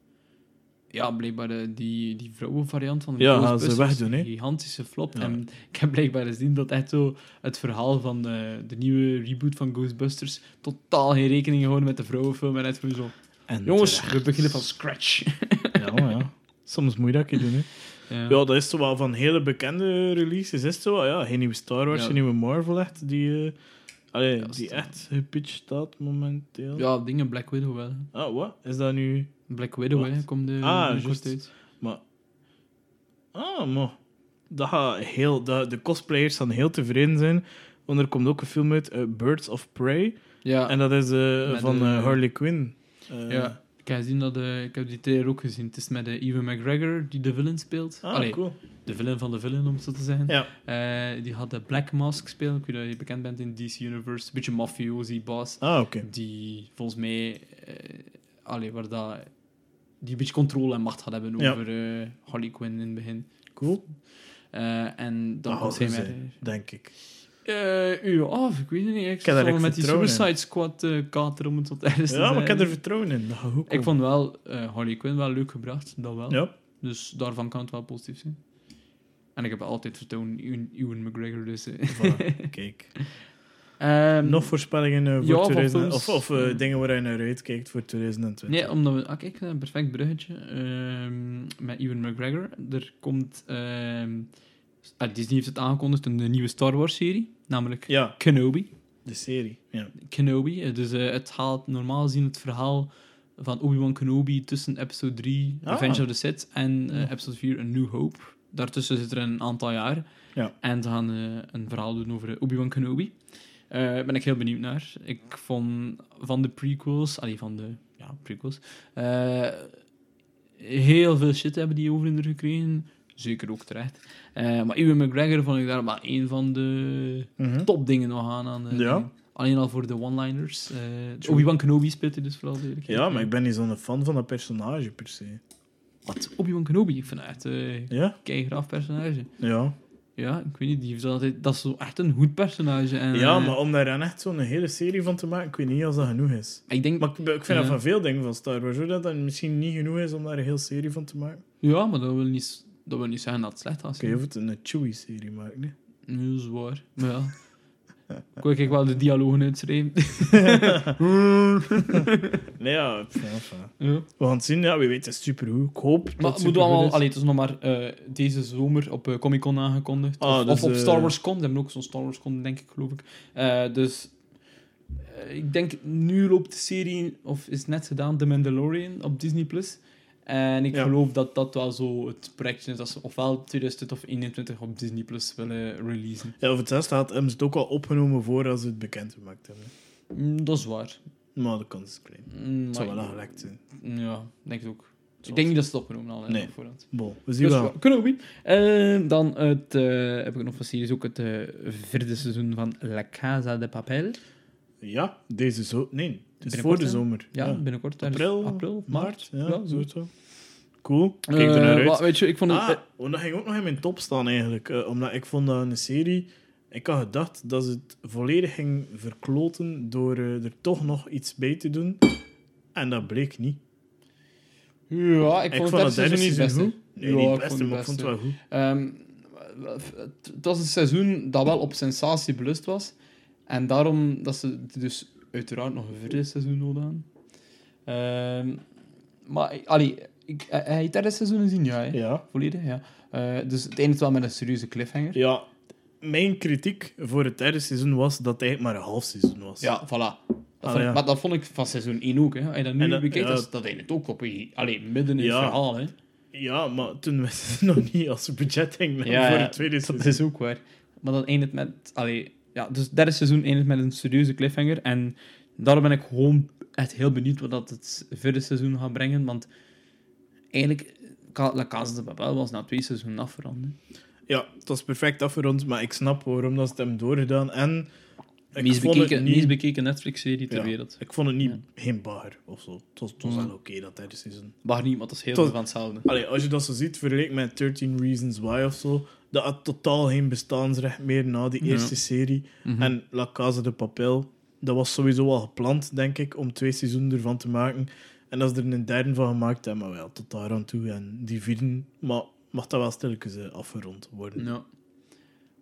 Ja, blijkbaar de, die, die vrouwenvariant van de Ja, gaan ze wegdoen, hè? gigantische flop. Ja. En ik heb blijkbaar gezien dat echt zo het verhaal van de, de nieuwe reboot van Ghostbusters totaal geen rekening gehouden met de vrouwenfilm. En echt gewoon zo, En jongens, terecht. we beginnen van scratch. Ja, maar ja. Soms moet je dat doen, hè. Ja. Ja, dat is zo wel van hele bekende releases. Is het zo? wel, Ja, geen nieuwe Star Wars, Ja. geen nieuwe Marvel echt. Die, eh allee, Ja, die echt gepitcht staat momenteel. ja, dingen Black Widow wel. Ah, wat? Is dat nu... Black Widow, hè, komt de Ah, binnenkort juist. uit. Maar... Ah, maar... Dat gaat heel... Dat, de cosplayers gaan heel tevreden zijn. Want er komt ook een film uit, eh, Birds of Prey. Ja, En dat is eh, van de- eh, Harley Quinn. Eh, ja. Ik heb, gezien dat, eh, ik heb die trailer ook gezien. Het is met uh, Ewan McGregor die de villain speelt. Ah, Allee, cool. de villain van de villain, om het zo te zeggen. Ja. Eh, die had de Black Mask spelen. Ik weet dat je bekend bent in DC Universe. Een beetje mafiosi baas. Ah, oké. Die volgens mij... eh allee, waar dat... Die een beetje controle en macht gaat hebben over eh, Harley Quinn in het begin. Cool. Eh, en dan Dat gaat hij met... denk ik. Eh, ja, ik weet het niet. Ik heb zat echt met die vertrouwen in. Suicide Squad eh kater om het tot ergens te Ja, maar ik heb er vertrouwen in. Goed Ik vond wel eh, Harley Quinn wel leuk gebracht, dat wel. Ja, Dus daarvan kan het wel positief zijn. En ik heb altijd vertrouwen in Ewan- McGregor, dus... voilà. Kijk. Ehm, Nog voorspellingen eh, voor ja, van 2000... films. Of, of eh, dingen waar je naar uitkijkt voor 2020. Nee, omdat we... Ah, kijk, een perfect bruggetje. ehm, met Ewan McGregor. Er komt... ah, Disney heeft het aangekondigd, een nieuwe Star Wars-serie. Namelijk Ja, Kenobi. de serie. Ja. Kenobi. Eh, Dus het haalt normaal gezien het verhaal van Obi-Wan Kenobi tussen episode 3, Ah. Revenge of the Sith, en episode 4, A New Hope. Daartussen zit er een aantal jaar. Ja. En ze gaan een verhaal doen over Obi-Wan Kenobi. Eh, ben ik heel benieuwd naar. Ik vond van de prequels, allee, van de ja, prequels, eh, heel veel shit hebben die over in gekregen. Zeker ook terecht. Eh, maar Ewan McGregor vond ik daar maar een van de Mhm. topdingen nog aan. aan de Ja. Alleen al voor de one-liners. True. Obi-Wan Kenobi speelt hij dus vooral. de Ja, maar ik ben niet zo'n fan van dat personage per se. Wat? Obi-Wan Kenobi? Ik vind het echt een Ja? personage. Ja. Ja, ik weet niet, die heeft altijd... Dat is zo echt een goed personage. En, Ja, eh, maar om daar dan echt zo'n hele serie van te maken, ik weet niet als dat genoeg is. Ik denk... Maar ik, ik vind Ja. dat van veel dingen van Star Wars, hoor, dat dat misschien niet genoeg is om daar een hele serie van te maken. Ja, maar dat wil niet, dat wil niet zeggen dat het slecht was. Oké, je hoeft een Chewie-serie maken, nee? Nee, dat is waar. Maar ja... ik kijk wel de dialogen uitschrijven. Nee, ja, ja. We gaan het zien, ja, wie weet, het is supergoed. Ik hoop dat Maar het het moet allemaal... is. Allee, het is nog maar eh, deze zomer op eh, Comic Con aangekondigd. Ah, of, dus, of op eh, Star Wars Con. Ze hebben ook zo'n Star Wars Con, denk ik, geloof ik. Eh, dus... eh, ik denk, nu loopt de serie, of is net gedaan, The Mandalorian op Disney+. Plus. En ik Ja. geloof dat dat wel zo het projectje is dat ze ofwel 2020 of 2021 op Disney Plus willen releasen. Ja, of het zesde had hem het ook al opgenomen voor als ze het bekend gemaakt hebben. Mm, dat is waar. Maar de kans is klein. Mm, Het zou wel gelekt zijn. Ja, denk ik ook. Ik denk niet dat ze het opgenomen hadden Nee. voorhand. Bon, we zien Dus wel. ja, Kenobi. En dan het, eh, heb ik nog van series ook het eh, vierde seizoen van La Casa de Papel. Ja, deze zo. Nee, het is Binnenkort, voor de zomer. Ja, binnenkort. April, april maart. Ja, zo. zo. zo. Cool. Kijk Eh, er naar uit. wat- weet je, ik vond het... Ah, oh, dat ging ook nog in mijn top staan eigenlijk. eh, omdat ik vond dat een serie... Ik had gedacht dat ze het volledig ging verkloten door eh, er toch nog iets bij te doen. En dat bleek niet. ja, ik vond het derde seizoen niet goed. Nee, Ja, niet ik het beste, vond maar ik vond het wel goed. Ehm, het het was een seizoen dat wel op sensatie belust was. En daarom dat ze dus uiteraard nog een vierde seizoen nodig hadden. Ehm, maar, allee, ik, hij hij heeft derde seizoen gezien, ja. hè? Ja. Volledig, ja. Eh, dus het eindigt wel met een serieuze cliffhanger. ja, mijn kritiek voor het derde seizoen was dat het eigenlijk maar een half seizoen was. Ja, voilà. Dat Ah, vond, ja. Maar dat vond ik van seizoen 1 ook. Hè. Als je dat nu dat- bekijkt, ja. dat, dat eindigt ook op allee, midden in Ja. het verhaal. Hè. Ja, maar toen wisten ze nog niet als budget voor het tweede Dat seizoen. is ook waar. Maar dat eindigt met... Allee, ja, dus derde seizoen eindigt met een serieuze cliffhanger. En daarom ben ik gewoon echt heel benieuwd wat dat het vierde seizoen gaat brengen. Want eigenlijk, La Casa de Papel was na twee seizoenen afgerond. Ja, het was perfect afgerond, maar ik snap waarom dat ze het hebben doorgedaan. En Meest bekeken, niet... meest bekeken Netflix-serie ter Ja. wereld. Ik vond het niet Ja. geen bagger of zo. Het was, het was Mm. wel oké dat derde seizoen. Maar niet, want dat is heel veel van hetzelfde. Allee, als je dat zo ziet, vergeleken met 13 Reasons Why of zo, dat had totaal geen bestaansrecht meer na die Ja. eerste serie. Mhm. En La Casa de Papel, dat was sowieso al gepland, denk ik, om twee seizoenen ervan te maken. En als er een derde van gemaakt hebben, maar wel tot daar aan toe. En die vierde, maar mag dat wel stilletjes eh, afgerond worden. Ja.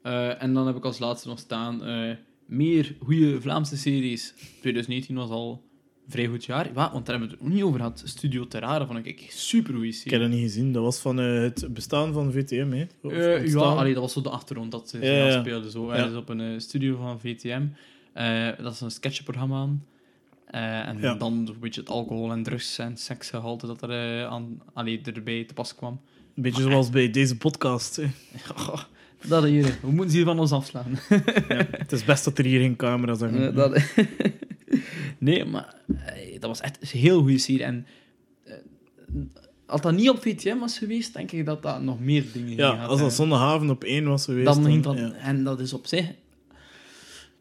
Eh, en dan heb ik als laatste nog staan eh, meer goede Vlaamse series. 2019 was al vrij goed jaar. Ja, want daar hebben we het ook niet over gehad. Studio Terrare vond ik super goede Ik heb serie. dat niet gezien. Dat was van eh, het bestaan van VTM, hè? Eh, ja, allee, dat was zo de achtergrond dat ze Ja, ja. speelden. Zo. Ja. ergens op een eh, studio van VTM. Dat is een sketchprogramma aan. En dan een beetje het alcohol en drugs en seksgehalte dat er aan, allee, erbij te pas kwam. Een beetje zoals bij deze podcast. dat hier, we moeten ze hier van ons afslaan. Ja, het is best dat er hier geen camera's zijn. Eh, dat... nee, maar eh, dat was echt een heel goede serie. En eh, als dat niet op VTM was geweest, denk ik dat dat nog meer dingen ja, als dat zondagavond op één was geweest. dan dan, ja. En dat is op zich...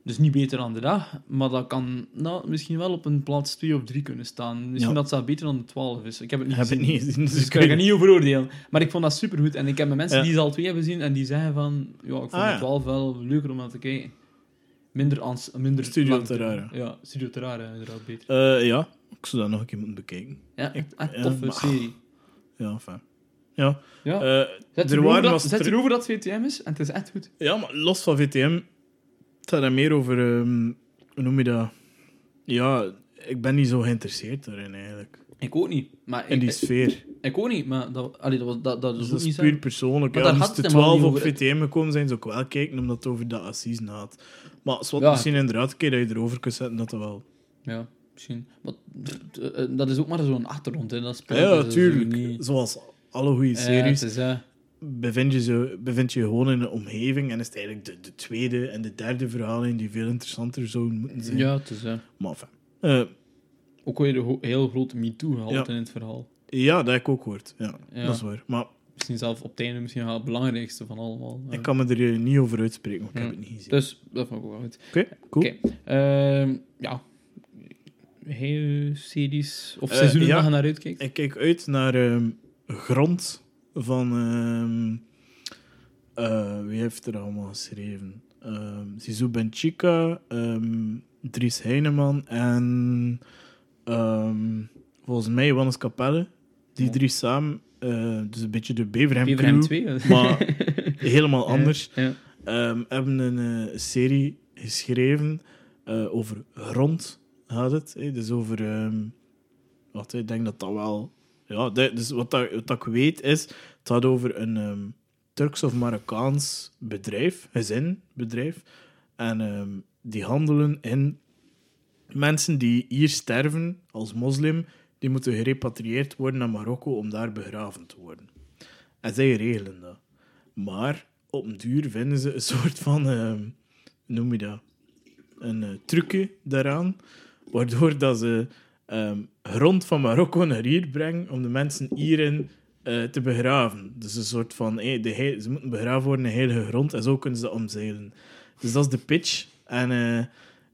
Dus niet beter dan de dag, maar dat kan nou, misschien wel op een plaats 2 of 3 kunnen staan. Misschien Ja. dat dat beter dan de 12 is. Ik heb het niet heb het gezien. niet gezien, dus Dus ik kan er niet over oordelen. Maar ik vond dat supergoed. En ik heb met mensen Ja. die ze al twee hebben gezien en die zeggen van... Ja, ik vond Ah, de ja. 12 wel leuker om naar te kijken. Minder... Ans, minder Studio lang te- Terrare. Ja, Studio Terrare, inderdaad, beter. Eh, ja, ik zou dat nog een keer moeten bekijken. Ja, echt, echt ja, toffe maar- serie. Ja, fijn. Ja, Ja. eh, Zet er erover waren dat, zet erover dat het VTM is en het is echt goed. Ja, maar los van VTM, het gaat er meer over, ehm, hoe noem je dat? Ja, ik ben niet zo geïnteresseerd daarin eigenlijk. Ik ook niet. Maar In die sfeer. ik ook niet, maar dat, allee, dat, was, dat, dat is Dus dat is niet puur persoonlijk. Maar Ja, als de het helemaal 12 op. VTM gekomen zijn, zou ik wel kijken, omdat het over dat assise gaat. Maar zwart, Ja. misschien inderdaad een keer dat je erover kunt zetten, dat wel... Ja, misschien. Maar, eh, eh, dat is ook maar zo'n achtergrond, hè. Dat spel. Ja, niet- Zoals alle goede Ja, series. is, bevind je, zo, bevind je gewoon in een omgeving en is het eigenlijk de, de tweede en de derde verhaling die veel interessanter zouden moeten zijn. ja, het is eh, Maar enfin. Eh, ook weer een heel grote MeToo-gehalte Ja. in het verhaal. ja, dat heb ik ook gehoord. Ja, Ja. dat is waar. Maar Misschien zelf op het einde misschien wel het belangrijkste van allemaal. ik kan me er eh, niet over uitspreken, want ik Ja. heb het niet gezien. Dus, dat vond ik ook wel goed. Oké, cool. Ehm, ja. Hele series of Eh, seizoenen ja. waar je naar uitkijkt? Ik kijk uit naar ehm, Grond van... ehm, eh, wie heeft er allemaal geschreven? Ehm Zizou Benchica, ehm Dries Heineman en volgens mij Johannes Capelle. Die drie samen, eh, dus een beetje de Beverham, Beverham crew, 2. hè? maar helemaal anders. Ja. Hebben een eh, serie geschreven over grond, gaat het. Dus over... wat, ik denk dat dat wel... Ja, dus wat, dat, wat ik weet is... Het gaat over een ehm, Turks of Marokkaans bedrijf, gezin, bedrijf. En ehm, die handelen in mensen die hier sterven als moslim. Die moeten gerepatrieerd worden naar Marokko om daar begraven te worden. En zij regelen dat. Maar op een duur vinden ze een soort van, ehm, noem je dat? Een eh, trucje daaraan, waardoor dat ze ehm, grond van Marokko naar hier brengen om de mensen hierin eh, te begraven. Dus een soort van, eh, de ze moeten begraven worden in heilige grond en zo kunnen ze dat omzeilen. Dus dat is de pitch. En eh,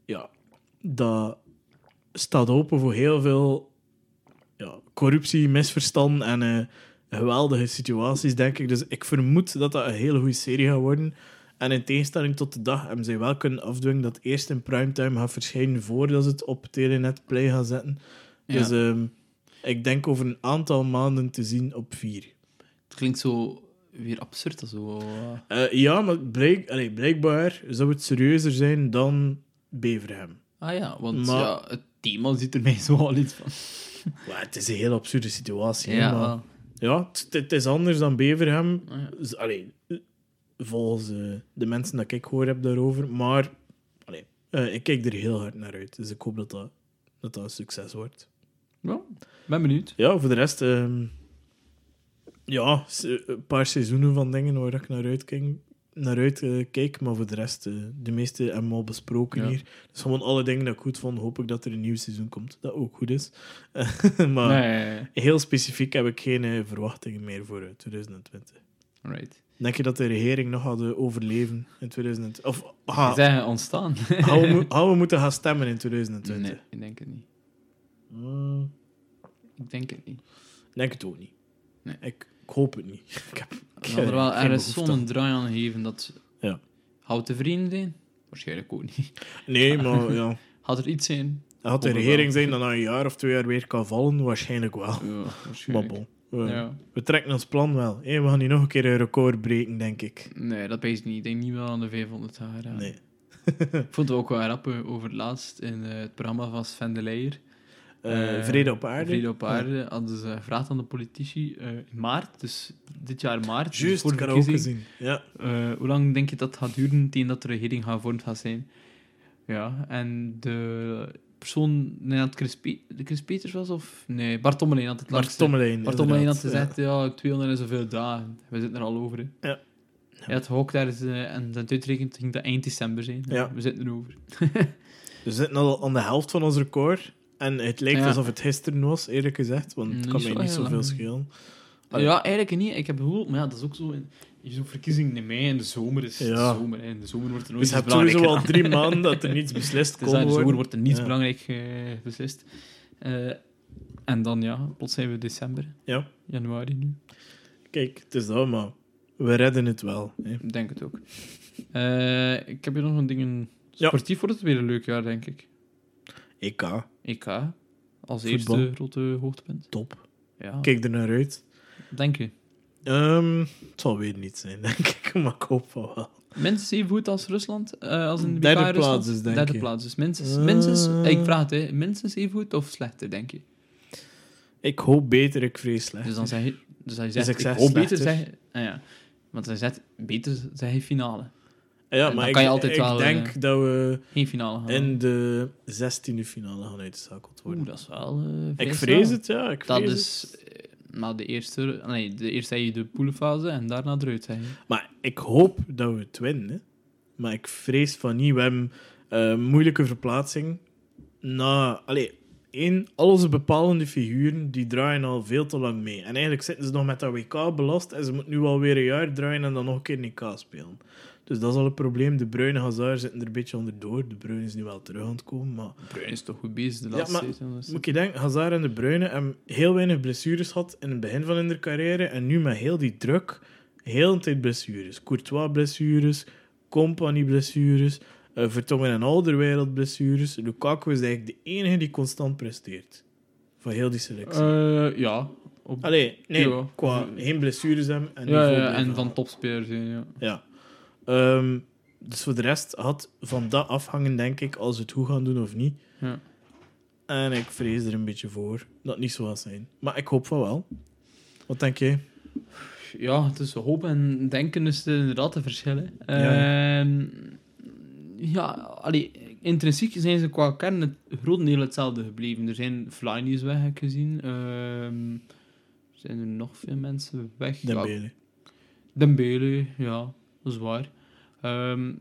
ja, dat staat open voor heel veel ja, corruptie, misverstand en geweldige situaties, denk ik. Dus ik vermoed dat dat een hele goede serie gaat worden. En in tegenstelling tot de dag hebben zij wel kunnen afdwingen dat het eerst in primetime gaat verschijnen voordat ze het op Telenet Play gaan zetten. Ja. Dus ehm, ik denk over een aantal maanden te zien op vier. Het klinkt zo weer absurd. Zo. Eh, ja, maar blijk, allee, blijkbaar zou het serieuzer zijn dan Beverham. Ah ja, want Maar- ja, het thema ziet er mij zo al iets van. Maar het is een heel absurde situatie. Ja, maar, wel. ja het, het is anders dan Beverham. Ah, ja. Z- Allee, eh, volgens eh, de mensen dat ik gehoord heb daarover. Maar allee, eh, ik kijk er heel hard naar uit. Dus ik hoop dat dat, dat, dat een succes wordt. Ja, ben benieuwd. Ja, voor de rest... ehm, ja, se- een paar seizoenen van dingen waar ik naar uitkijk. Naar uit eh, kijk, maar voor de rest, eh, de meeste hebben we al besproken Ja. hier. Dus gewoon alle dingen dat ik goed vond, hoop ik dat er een nieuw seizoen komt. Dat ook goed is. maar Nee, heel specifiek heb ik geen eh, verwachtingen meer voor eh, 2020. right. Denk je dat de regering nog gaat eh, overleven in 2020? Of Ze ga, zijn ontstaan. gaan, we, mo- gaan we moeten gaan stemmen in 2020? nee, ik denk het niet. Hmm, Ik denk het niet. denk het ook niet. Nee. Ik, ik hoop het niet. Ik heb, ik er wel ergens zo'n aan. draai aan gegeven dat... Ja. Houdt te vrienden zijn? Waarschijnlijk ook niet. Nee, maar ja. Had er iets zijn? Had de regering zijn dat na een jaar of twee jaar weer kan vallen? Waarschijnlijk wel. Ja, waarschijnlijk. bon. We, Ja. we trekken ons plan wel. Hé, we gaan niet nog een keer een record breken, denk ik. Nee, dat weet ik niet. Ik denk niet wel aan de 500 jaar. ja. Nee. Ik vond het ook wel grappig over het laatst in eh, het programma van Sven de Leijer. Eh, vrede op aarde. Vrede op aarde hadden ze gevraagd aan de politici eh, in maart, dus dit jaar maart, dus Juist, voor ik ook gezien. Ja. Hoe lang denk je dat het gaat duren tegen dat de regering gaat vormd gaat zijn? Ja, en de persoon, nee, dat het Chris, Pe- Chris Peters was, of... Nee, Bart Tommelijn had het Bart. Tommelijn. Bart Tommelijn had gezegd, ja. 200 en zoveel dagen. We zitten er al over. hè. Ja. Hij had gehookt daar is, eh, en zijn uitrekend ging dat eind december zijn. Ja. We zitten erover. We zitten al aan de helft van ons record. En het lijkt Ja. alsof het gisteren was, eerlijk gezegd. Want het Mm, kan mij niet zoveel schelen. Allee. Ja, eigenlijk niet. Ik heb gehoord, maar ja, dat is ook zo... in- je zoekt verkiezingen in mei en de zomer is Ja. de zomer. In de zomer wordt er nooit Dus iets hebt sowieso belangrijk al drie maanden dat er niets beslist Dus kon in de zomer wordt er niets Ja. belangrijk eh, beslist. Eh, en dan, ja, plots zijn we december. Ja. Januari nu. Kijk, het is dat, maar we redden het wel. Hè. Ik denk het ook. Eh, ik heb hier nog een ding. Ja. Sportief wordt het weer een leuk jaar, denk ik. EK, EK. Als Voetbal. eerste grote hoogtepunt. top. Ja, Kijk er naar uit. denk je. Ehm, het zal weer niet zijn, denk ik, maar ik hoop van wel. Minstens even goed als Rusland? eh, als in de Derde Rusland? plaats is, denk Derde ik. plaats. Dus minstens, Eh. minstens ik vraag het, hè, minstens even goed of slechter, denk je? Ik hoop beter, ik vrees slecht. Dus dan zeg je, dus hij Dus zegt, ik ik, zeg hoop beter, slechter. zeg ah, ja. Want hij zegt, beter zeg je finale. ja, dan maar ik, kan je altijd ik wel, denk eh, dat we Geen finale gaan. in de 16e finale gaan uitgeschakeld worden. Oeh, dat is wel eh, vrij ik vrees het, ja. Ik vrees Dat is na de eerste... Nee, de eerste zeg je de poelenfase en daarna eruit, je. Maar ik hoop dat we het winnen. hè. Maar ik vrees van niet. We hebben eh, moeilijke verplaatsing. Na, allee, één, al onze bepalende figuren die draaien al veel te lang mee. En eigenlijk zitten ze nog met dat WK belast. En ze moeten nu alweer een jaar draaien en dan nog een keer een EK spelen. Dus dat is al een probleem. De Bruine Hazard zitten er een beetje onderdoor. De Bruine is nu wel terug aan het komen. Maar Bruin is toch goed bezig de Ja, laatste maar tijd, jongens. moet je denken, Hazard en de Bruyne hebben heel weinig blessures gehad in het begin van hun carrière. En nu met heel die druk, heel de tijd blessures. Courtois blessures, Company blessures, uh, Vertongen en Alderweireld blessures. Lukaku is eigenlijk de enige die constant presteert. Van heel die selectie. Eh, ja. Op, Allee, nee, ja. qua geen blessures hebben. En, ja, ja, en van topspelers, ja, ja. Ja. Ehm, dus voor de rest had van dat afhangen, denk ik, als we het goed gaan doen of niet. Ja. En ik vrees er een beetje voor dat het niet zo gaat zijn. Maar ik hoop van wel. Wat denk jij? Ja, tussen hoop en denken is er inderdaad een verschil. hè. Ja. Ja, allee, intrinsiek zijn ze qua kern het grotendeel hetzelfde gebleven. Er zijn Flynies weg, heb ik gezien. Ehm, zijn er nog veel mensen weg? Ja, Dembele. Dembele, ja, dat is waar. Ehm,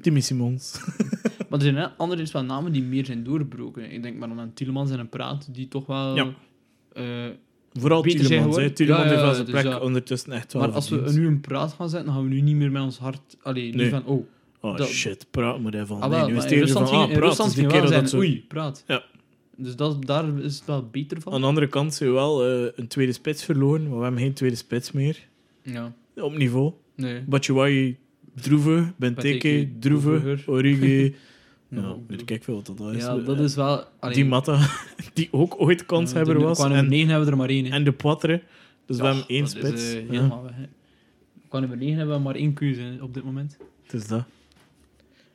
Timmy Simons. maar er zijn andere wel namen die meer zijn doorgebroken. Ik denk maar aan Tielemans en een Praat, die toch wel... Ja. eh, Vooral Tielemans. geworden. Tielemans Ja, ja, heeft zijn dus plek ondertussen echt wel maar als we nu een praat gaan zetten, dan gaan we nu niet meer met ons hart... Allee, niet Nee. van, oh, Oh dat- shit, praat moet hij van. Ah, nee, nu is het eerder van, ging, ah, praat. Dus die zijn, dat zo... oei, praat. Ja. Dus dat, daar is het wel beter van. Aan de andere kant zijn we wel eh, een tweede spits verloren, maar we hebben geen tweede spits meer. Ja, Op niveau. nee. Batshuayi, Droeve, Benteke, Benteke, Droeve, Droever. Origi. Nou, weet ik veel wat dat is. Ja, dat is wel... allee, Die Matta, die ook ooit kanshebber was. Qua nummer En, 9 hebben we er maar één. hè. en de Poitre. Dus we hebben één dat is, spits. eh, Ja, helemaal weg. Qua nummer 9 hebben we maar één keuze op dit moment. het is dat.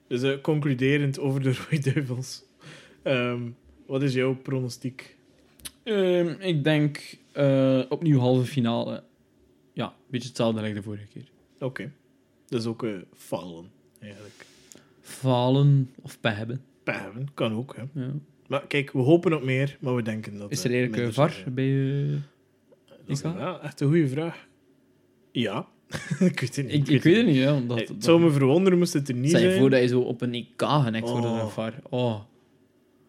Dus eh, concluderend over de Rode Duivels. Ehm, wat is jouw pronostiek? Ehm, ik denk eh, opnieuw halve finale. Ja, een beetje hetzelfde als de vorige keer. Oké. Dus ook eh falen, eigenlijk. Falen of pech hebben. Pijven, kan ook. Hè. Ja. Maar kijk, we hopen op meer, maar we denken dat... Is er eigenlijk minder VAR zijn. bij eh, Dat is echt een goede vraag. Ja. ik weet het niet. Ik, ik weet het niet, ja. Omdat, Hey, het zou me verwonderen moest het er niet je zijn. voor dat je zo op een EK genekt wordt door Oh. een VAR. Oh.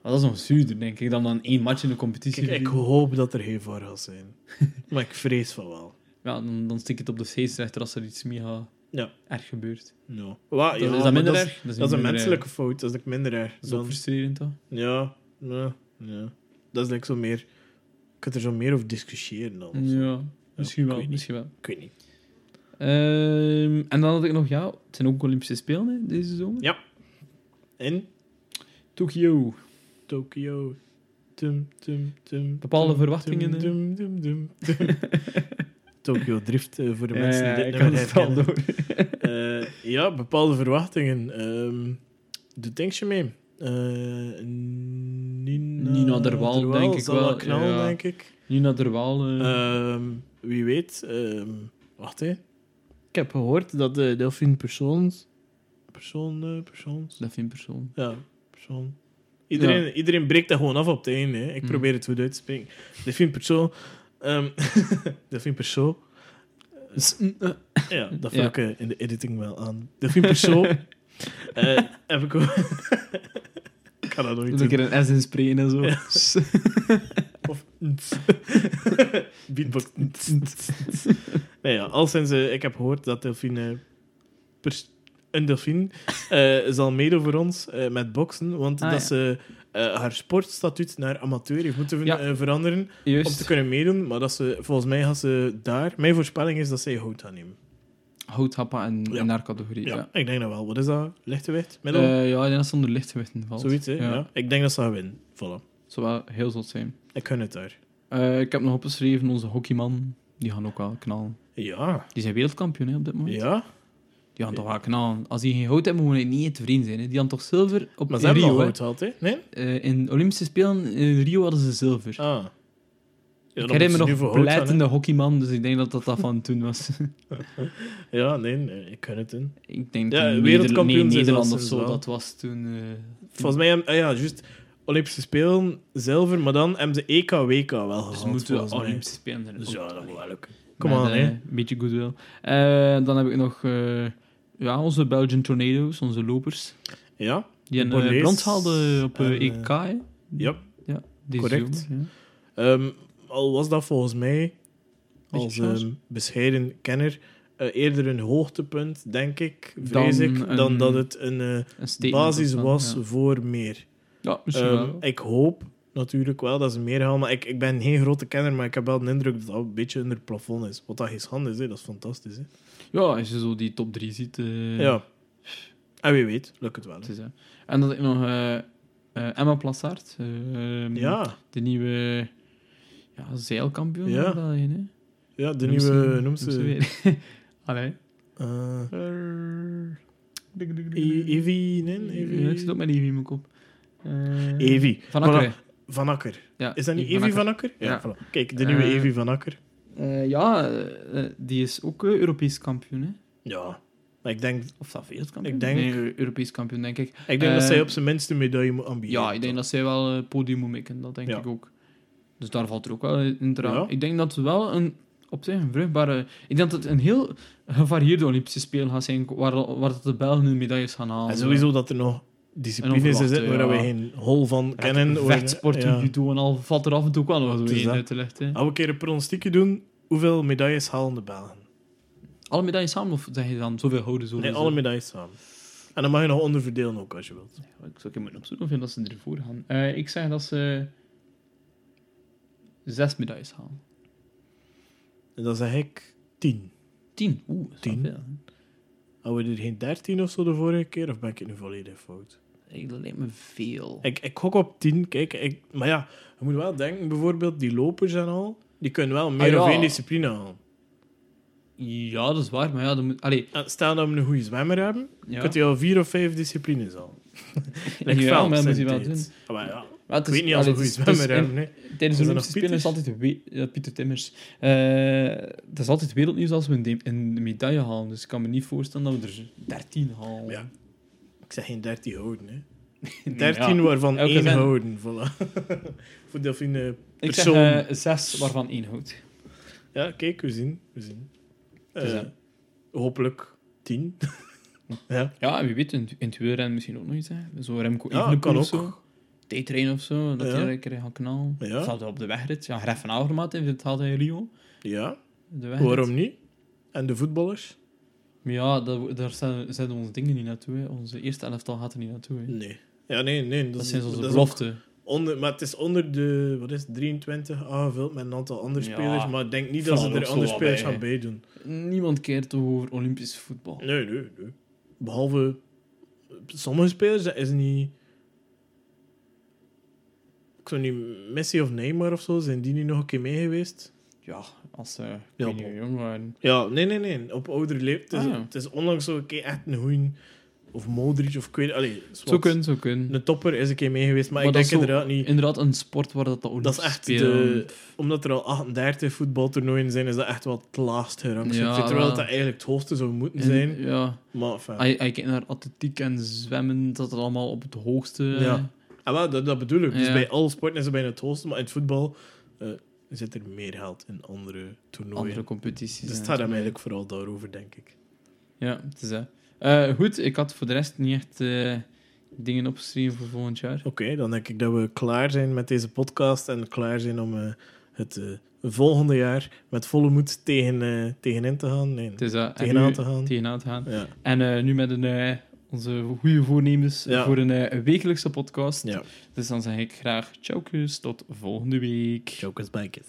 Maar Dat is nog zuurder, denk ik, dan dan één match in de competitie. Kijk, ik hoop dat er geen VAR gaat zijn. maar ik vrees van wel. Ja, dan, dan stik ik het op de scheidsrechter als er iets mega Ja. erg gebeurt. No. Wa, Dat- ja, is maar dat minder dat erg? Dat is een minder menselijke fout. Dat is minder erg. Dat is ook Dan, frustrerend, toch? ja, ja, ja. Dat is like zo meer... Je kunt er zo meer over discussiëren dan. of zo. Ja, misschien ik wel. niet. Misschien wel. Ik weet niet. Ehm, en dan had ik nog, ja, het zijn ook Olympische Spelen hè, deze zomer. Ja. In Tokio. Tokio. Tum, tum, tum, Bepaalde tum, verwachtingen, tum, hè? tum, tum, tum, tum. Tokyo Drift, eh, voor de mensen die dit ik nummer had het herkennen. door. Eh, ja, bepaalde verwachtingen. Ehm doe denkje mee. Eh, Nina, Nina Derwaal, denk ik wel, knallen, ja. denk ik. Nina Derwaal. eh, Ehm, wie weet. ehm, wacht, hè. Ik heb gehoord dat de Delphine Persoons... Persoon, persoons? ik persoon. Ja, persoon. Iedereen, iedereen breekt dat gewoon af op het einde. Hè. Ik Mm. probeer het goed uit te spreken. Delphine Persoon... ehm Delphine Persoon... Ja, dat vul ik eh, in de editing wel aan. Delphine Persoon... eh heb ik ook... ik ga dat nooit Doe doen. een keer een S in spreken en zo. Of... Beatbox. Nee, ja, al sinds eh, ik heb gehoord dat Delphine een delfin eh, zal meedoen voor ons eh, met boksen, want Ah, dat ja. ze eh, haar sportstatuut naar amateur heeft moeten Ja. eh, veranderen om te kunnen meedoen, maar dat ze, volgens mij gaat ze daar... Mijn voorspelling is dat zij goud gaat nemen. Houthappa en Ja. in haar categorie. Ja, Ja. ik denk dat wel. Wat is dat? Lichtgewicht? Middel? Eh, ja, ik denk dat ze onder lichtgewichten valt. Zoiets, hè? Ja. Ik denk dat ze gaat winnen. Voilà. Zou wel heel zot zijn. Ik gun het daar. Ik heb nog opgeschreven, onze hockeyman. Die gaan ook wel knallen. Ja. Die zijn wereldkampioen hè, op dit moment. Ja. Die gaan toch wel knallen. Als die geen goud hebben, mogen die niet tevreden zijn. Hè. Die hadden toch zilver op Maar ze Rio. al goud gehad, hè? Nee? Eh, in Olympische Spelen in Rio hadden ze zilver. Ah. Ja, ik herinner me nog pleitende hockeyman, dus ik denk dat dat, dat van toen was. Ja, nee, ik gun het in. ik denk Ja, wereldkampioen nee, Nederland of zo, wel. dat was toen... eh, Volgens mij. Ah ja, juist. Olympische Spelen, zilver, maar dan hebben ze EK, WK wel gehaald, dus moeten mij. Olympische Spelen zijn. Dus ja, dat moet wel lukken. Kom aan, eh, hè. Een beetje goodwill. Eh, dan heb ik nog ja, onze Belgian Tornadoes, onze lopers. Ja, Die een Bordeaux uh, brons haalden op eh, en, eh, EK. hè. ja. Ja, deze correct. zomer, ja. Ehm, al was dat volgens mij, als ehm, bescheiden kenner, eh, eerder een hoogtepunt, denk ik, vrees Dan ik, dan een- dat het een eh, basis was Ja, voor meer. ja misschien Ehm, wel. ik hoop natuurlijk wel dat ze meer halen, maar ik, ik ben geen grote kenner, maar ik heb wel de indruk dat dat een beetje onder het plafond is. Wat dat geen schande is, hè. dat is fantastisch. Hè. Ja, als je zo die top 3 ziet. eh, Ja. En wie weet, lukt het wel. het hè. is. En dan heb ik nog eh, eh, Emma Plassard. eh, Ja, De nieuwe ja, zeilkampioen. Ja. hè? ja, de Noem nieuwe, noem ze... weer. Allee. E- Evie, nee? Evie? Ik zit ook met Evie in mijn kop. Eh, Evie. Van Akker. Van Akker. Ja, Is dat niet Evie Evie van Akker? Ja, Ja. voilà. Kijk, de nieuwe Evie van Akker. Eh, ja, eh, eh, die is ook Europees kampioen. Hè? Ja. Maar ik denk, Of dat wereldkampioen? Ik denk- Nee, Europees kampioen, denk ik. ik denk dat zij op zijn minst een medaille moet ambiëren. Ja, ik denk dat zij wel het podium moet mikken. Dat denk Ja. ik ook. Dus daar valt er ook wel in te. Ja. Ik denk dat het wel een op zich een vruchtbare... Ik denk dat het een heel gevarieerde Olympische Spelen gaat zijn, waar, waar de Belgen hun medailles gaan halen. En sowieso dat er nog disciplines in zitten waar ja. we geen hol van Ja, kennen. Vechtsport, ja. judo en al, valt er af en toe wel nog zo is in uit te lichten. hè. Als we een keer een pronostiekje doen, hoeveel medailles halen de Belgen? Alle medailles samen, of zeg je dan zoveel houden? Zoveel Nee, alle medailles samen. En dan mag je nog onderverdelen ook, als je wilt. Ik zou moeten opzoeken of dat ze ervoor gaan. Eh, ik zeg dat ze zes medailles halen. En dan zeg ik tien. Tien. Oeh, dat is Tien. veel. hè. Hadden we er geen dertien of zo de vorige keer, of ben ik het nu volledig fout? Ik- Dat lijkt me veel. Ik, ik gok op 10. Kijk, ik, maar ja, je moet wel denken, bijvoorbeeld die lopers en al, die kunnen wel meer Ah, of ja. één discipline halen. Ja, dat is waar, maar ja, dan moet... Allee, En stel dat we een goede zwemmer hebben, ja. kunt hij al vier of vijf disciplines halen. Like ja, Phelps maar dat moet wel doen. Ah, maar ja, Maar het ik is- weet niet als we goede is- zwemmer het is- hebben. Nee. Tijdens Is de Olympische Spelen is altijd... ja, Pieter Timmers. Eh, het is altijd wereldnieuws als we een, een medaille halen. Dus ik kan me niet voorstellen dat we er 13 halen. Ja. Ik zeg geen 13 houden, hè. Nee, 13 ja. waarvan één zijn- houden. Voilà. Voor Delphine Ik zeg persoon. zes, waarvan één houdt. Ja, kijk, we zien. We zien. Dat. hopelijk 10. ja, Ja, en wie weet, in, in het wielrennen misschien ook nog iets. Hè. Zo Remco Ja, Evenepoel kan of zo. Tijdrijden of zo, dat Ja. hij een keer gaat knallen. Ja. Hij op de wegrit. Ja, Gref van Avermaat heeft het gehad in Rio. ja. De wegrit. waarom niet? En de voetballers? Maar ja, dat, daar zijn, zijn onze dingen niet naartoe. Hè. Onze eerste elftal gaat er niet naartoe. Hè. Nee. Ja, nee, nee. Dat is- zijn onze dat is beloften. Onder, maar het is onder de wat is het, 23 aangevuld met een aantal andere Ja. spelers. Maar ik denk niet dat ze er er andere spelers gaan bij doen. Niemand keert toch over Olympisch voetbal. Nee, nee, nee. Behalve sommige spelers, dat is niet. Ik zou niet Messi of Neymar of zo, zijn die niet nog een keer mee geweest? Ja, als ze ik Ja, hoe jong waren. Ja, nee, nee, nee. Op oudere leeftijd. Het, is- Ah, ja. het is onlangs zo een keer echt een goeie. Of Modric of ik weet Allee, Zo kunnen, zo kunnen. Een topper is een keer mee geweest, maar, Maar ik denk zo- inderdaad niet. Inderdaad, een sport waar dat, dat Olympisch Dat is echt de- Omdat er al 38 voetbaltoernooien zijn, is dat echt wel het laagste gerangschikt. Ja, Terwijl wel. dat eigenlijk het hoogste zou moeten En- zijn. Ja, Maar enfin. als je, als je kijkt naar atletiek en zwemmen, dat het allemaal op het hoogste... Ja. Ah, wel, dat, dat bedoel ik. Dus bij alle sporten is het bijna het hoogste, maar in het voetbal eh, zit er meer geld in andere toernooien. andere competities. dus het gaat hem eigenlijk vooral daarover, denk ik. Ja, het is dat. Eh, goed, ik had voor de rest niet echt eh, dingen opgeschreven voor volgend jaar. Oké, dan denk ik dat we klaar zijn met deze podcast en klaar zijn om eh, het volgende jaar met volle moed tegen, tegenin te gaan. Nee, Het is, tegenaan nu- te gaan. Tegenaan te gaan. Ja. En nu met een, onze goede voornemens Ja. voor een, eh, wekelijkse podcast. ja. Dus dan zeg ik graag ciao, tot volgende week. Jokers Bikers.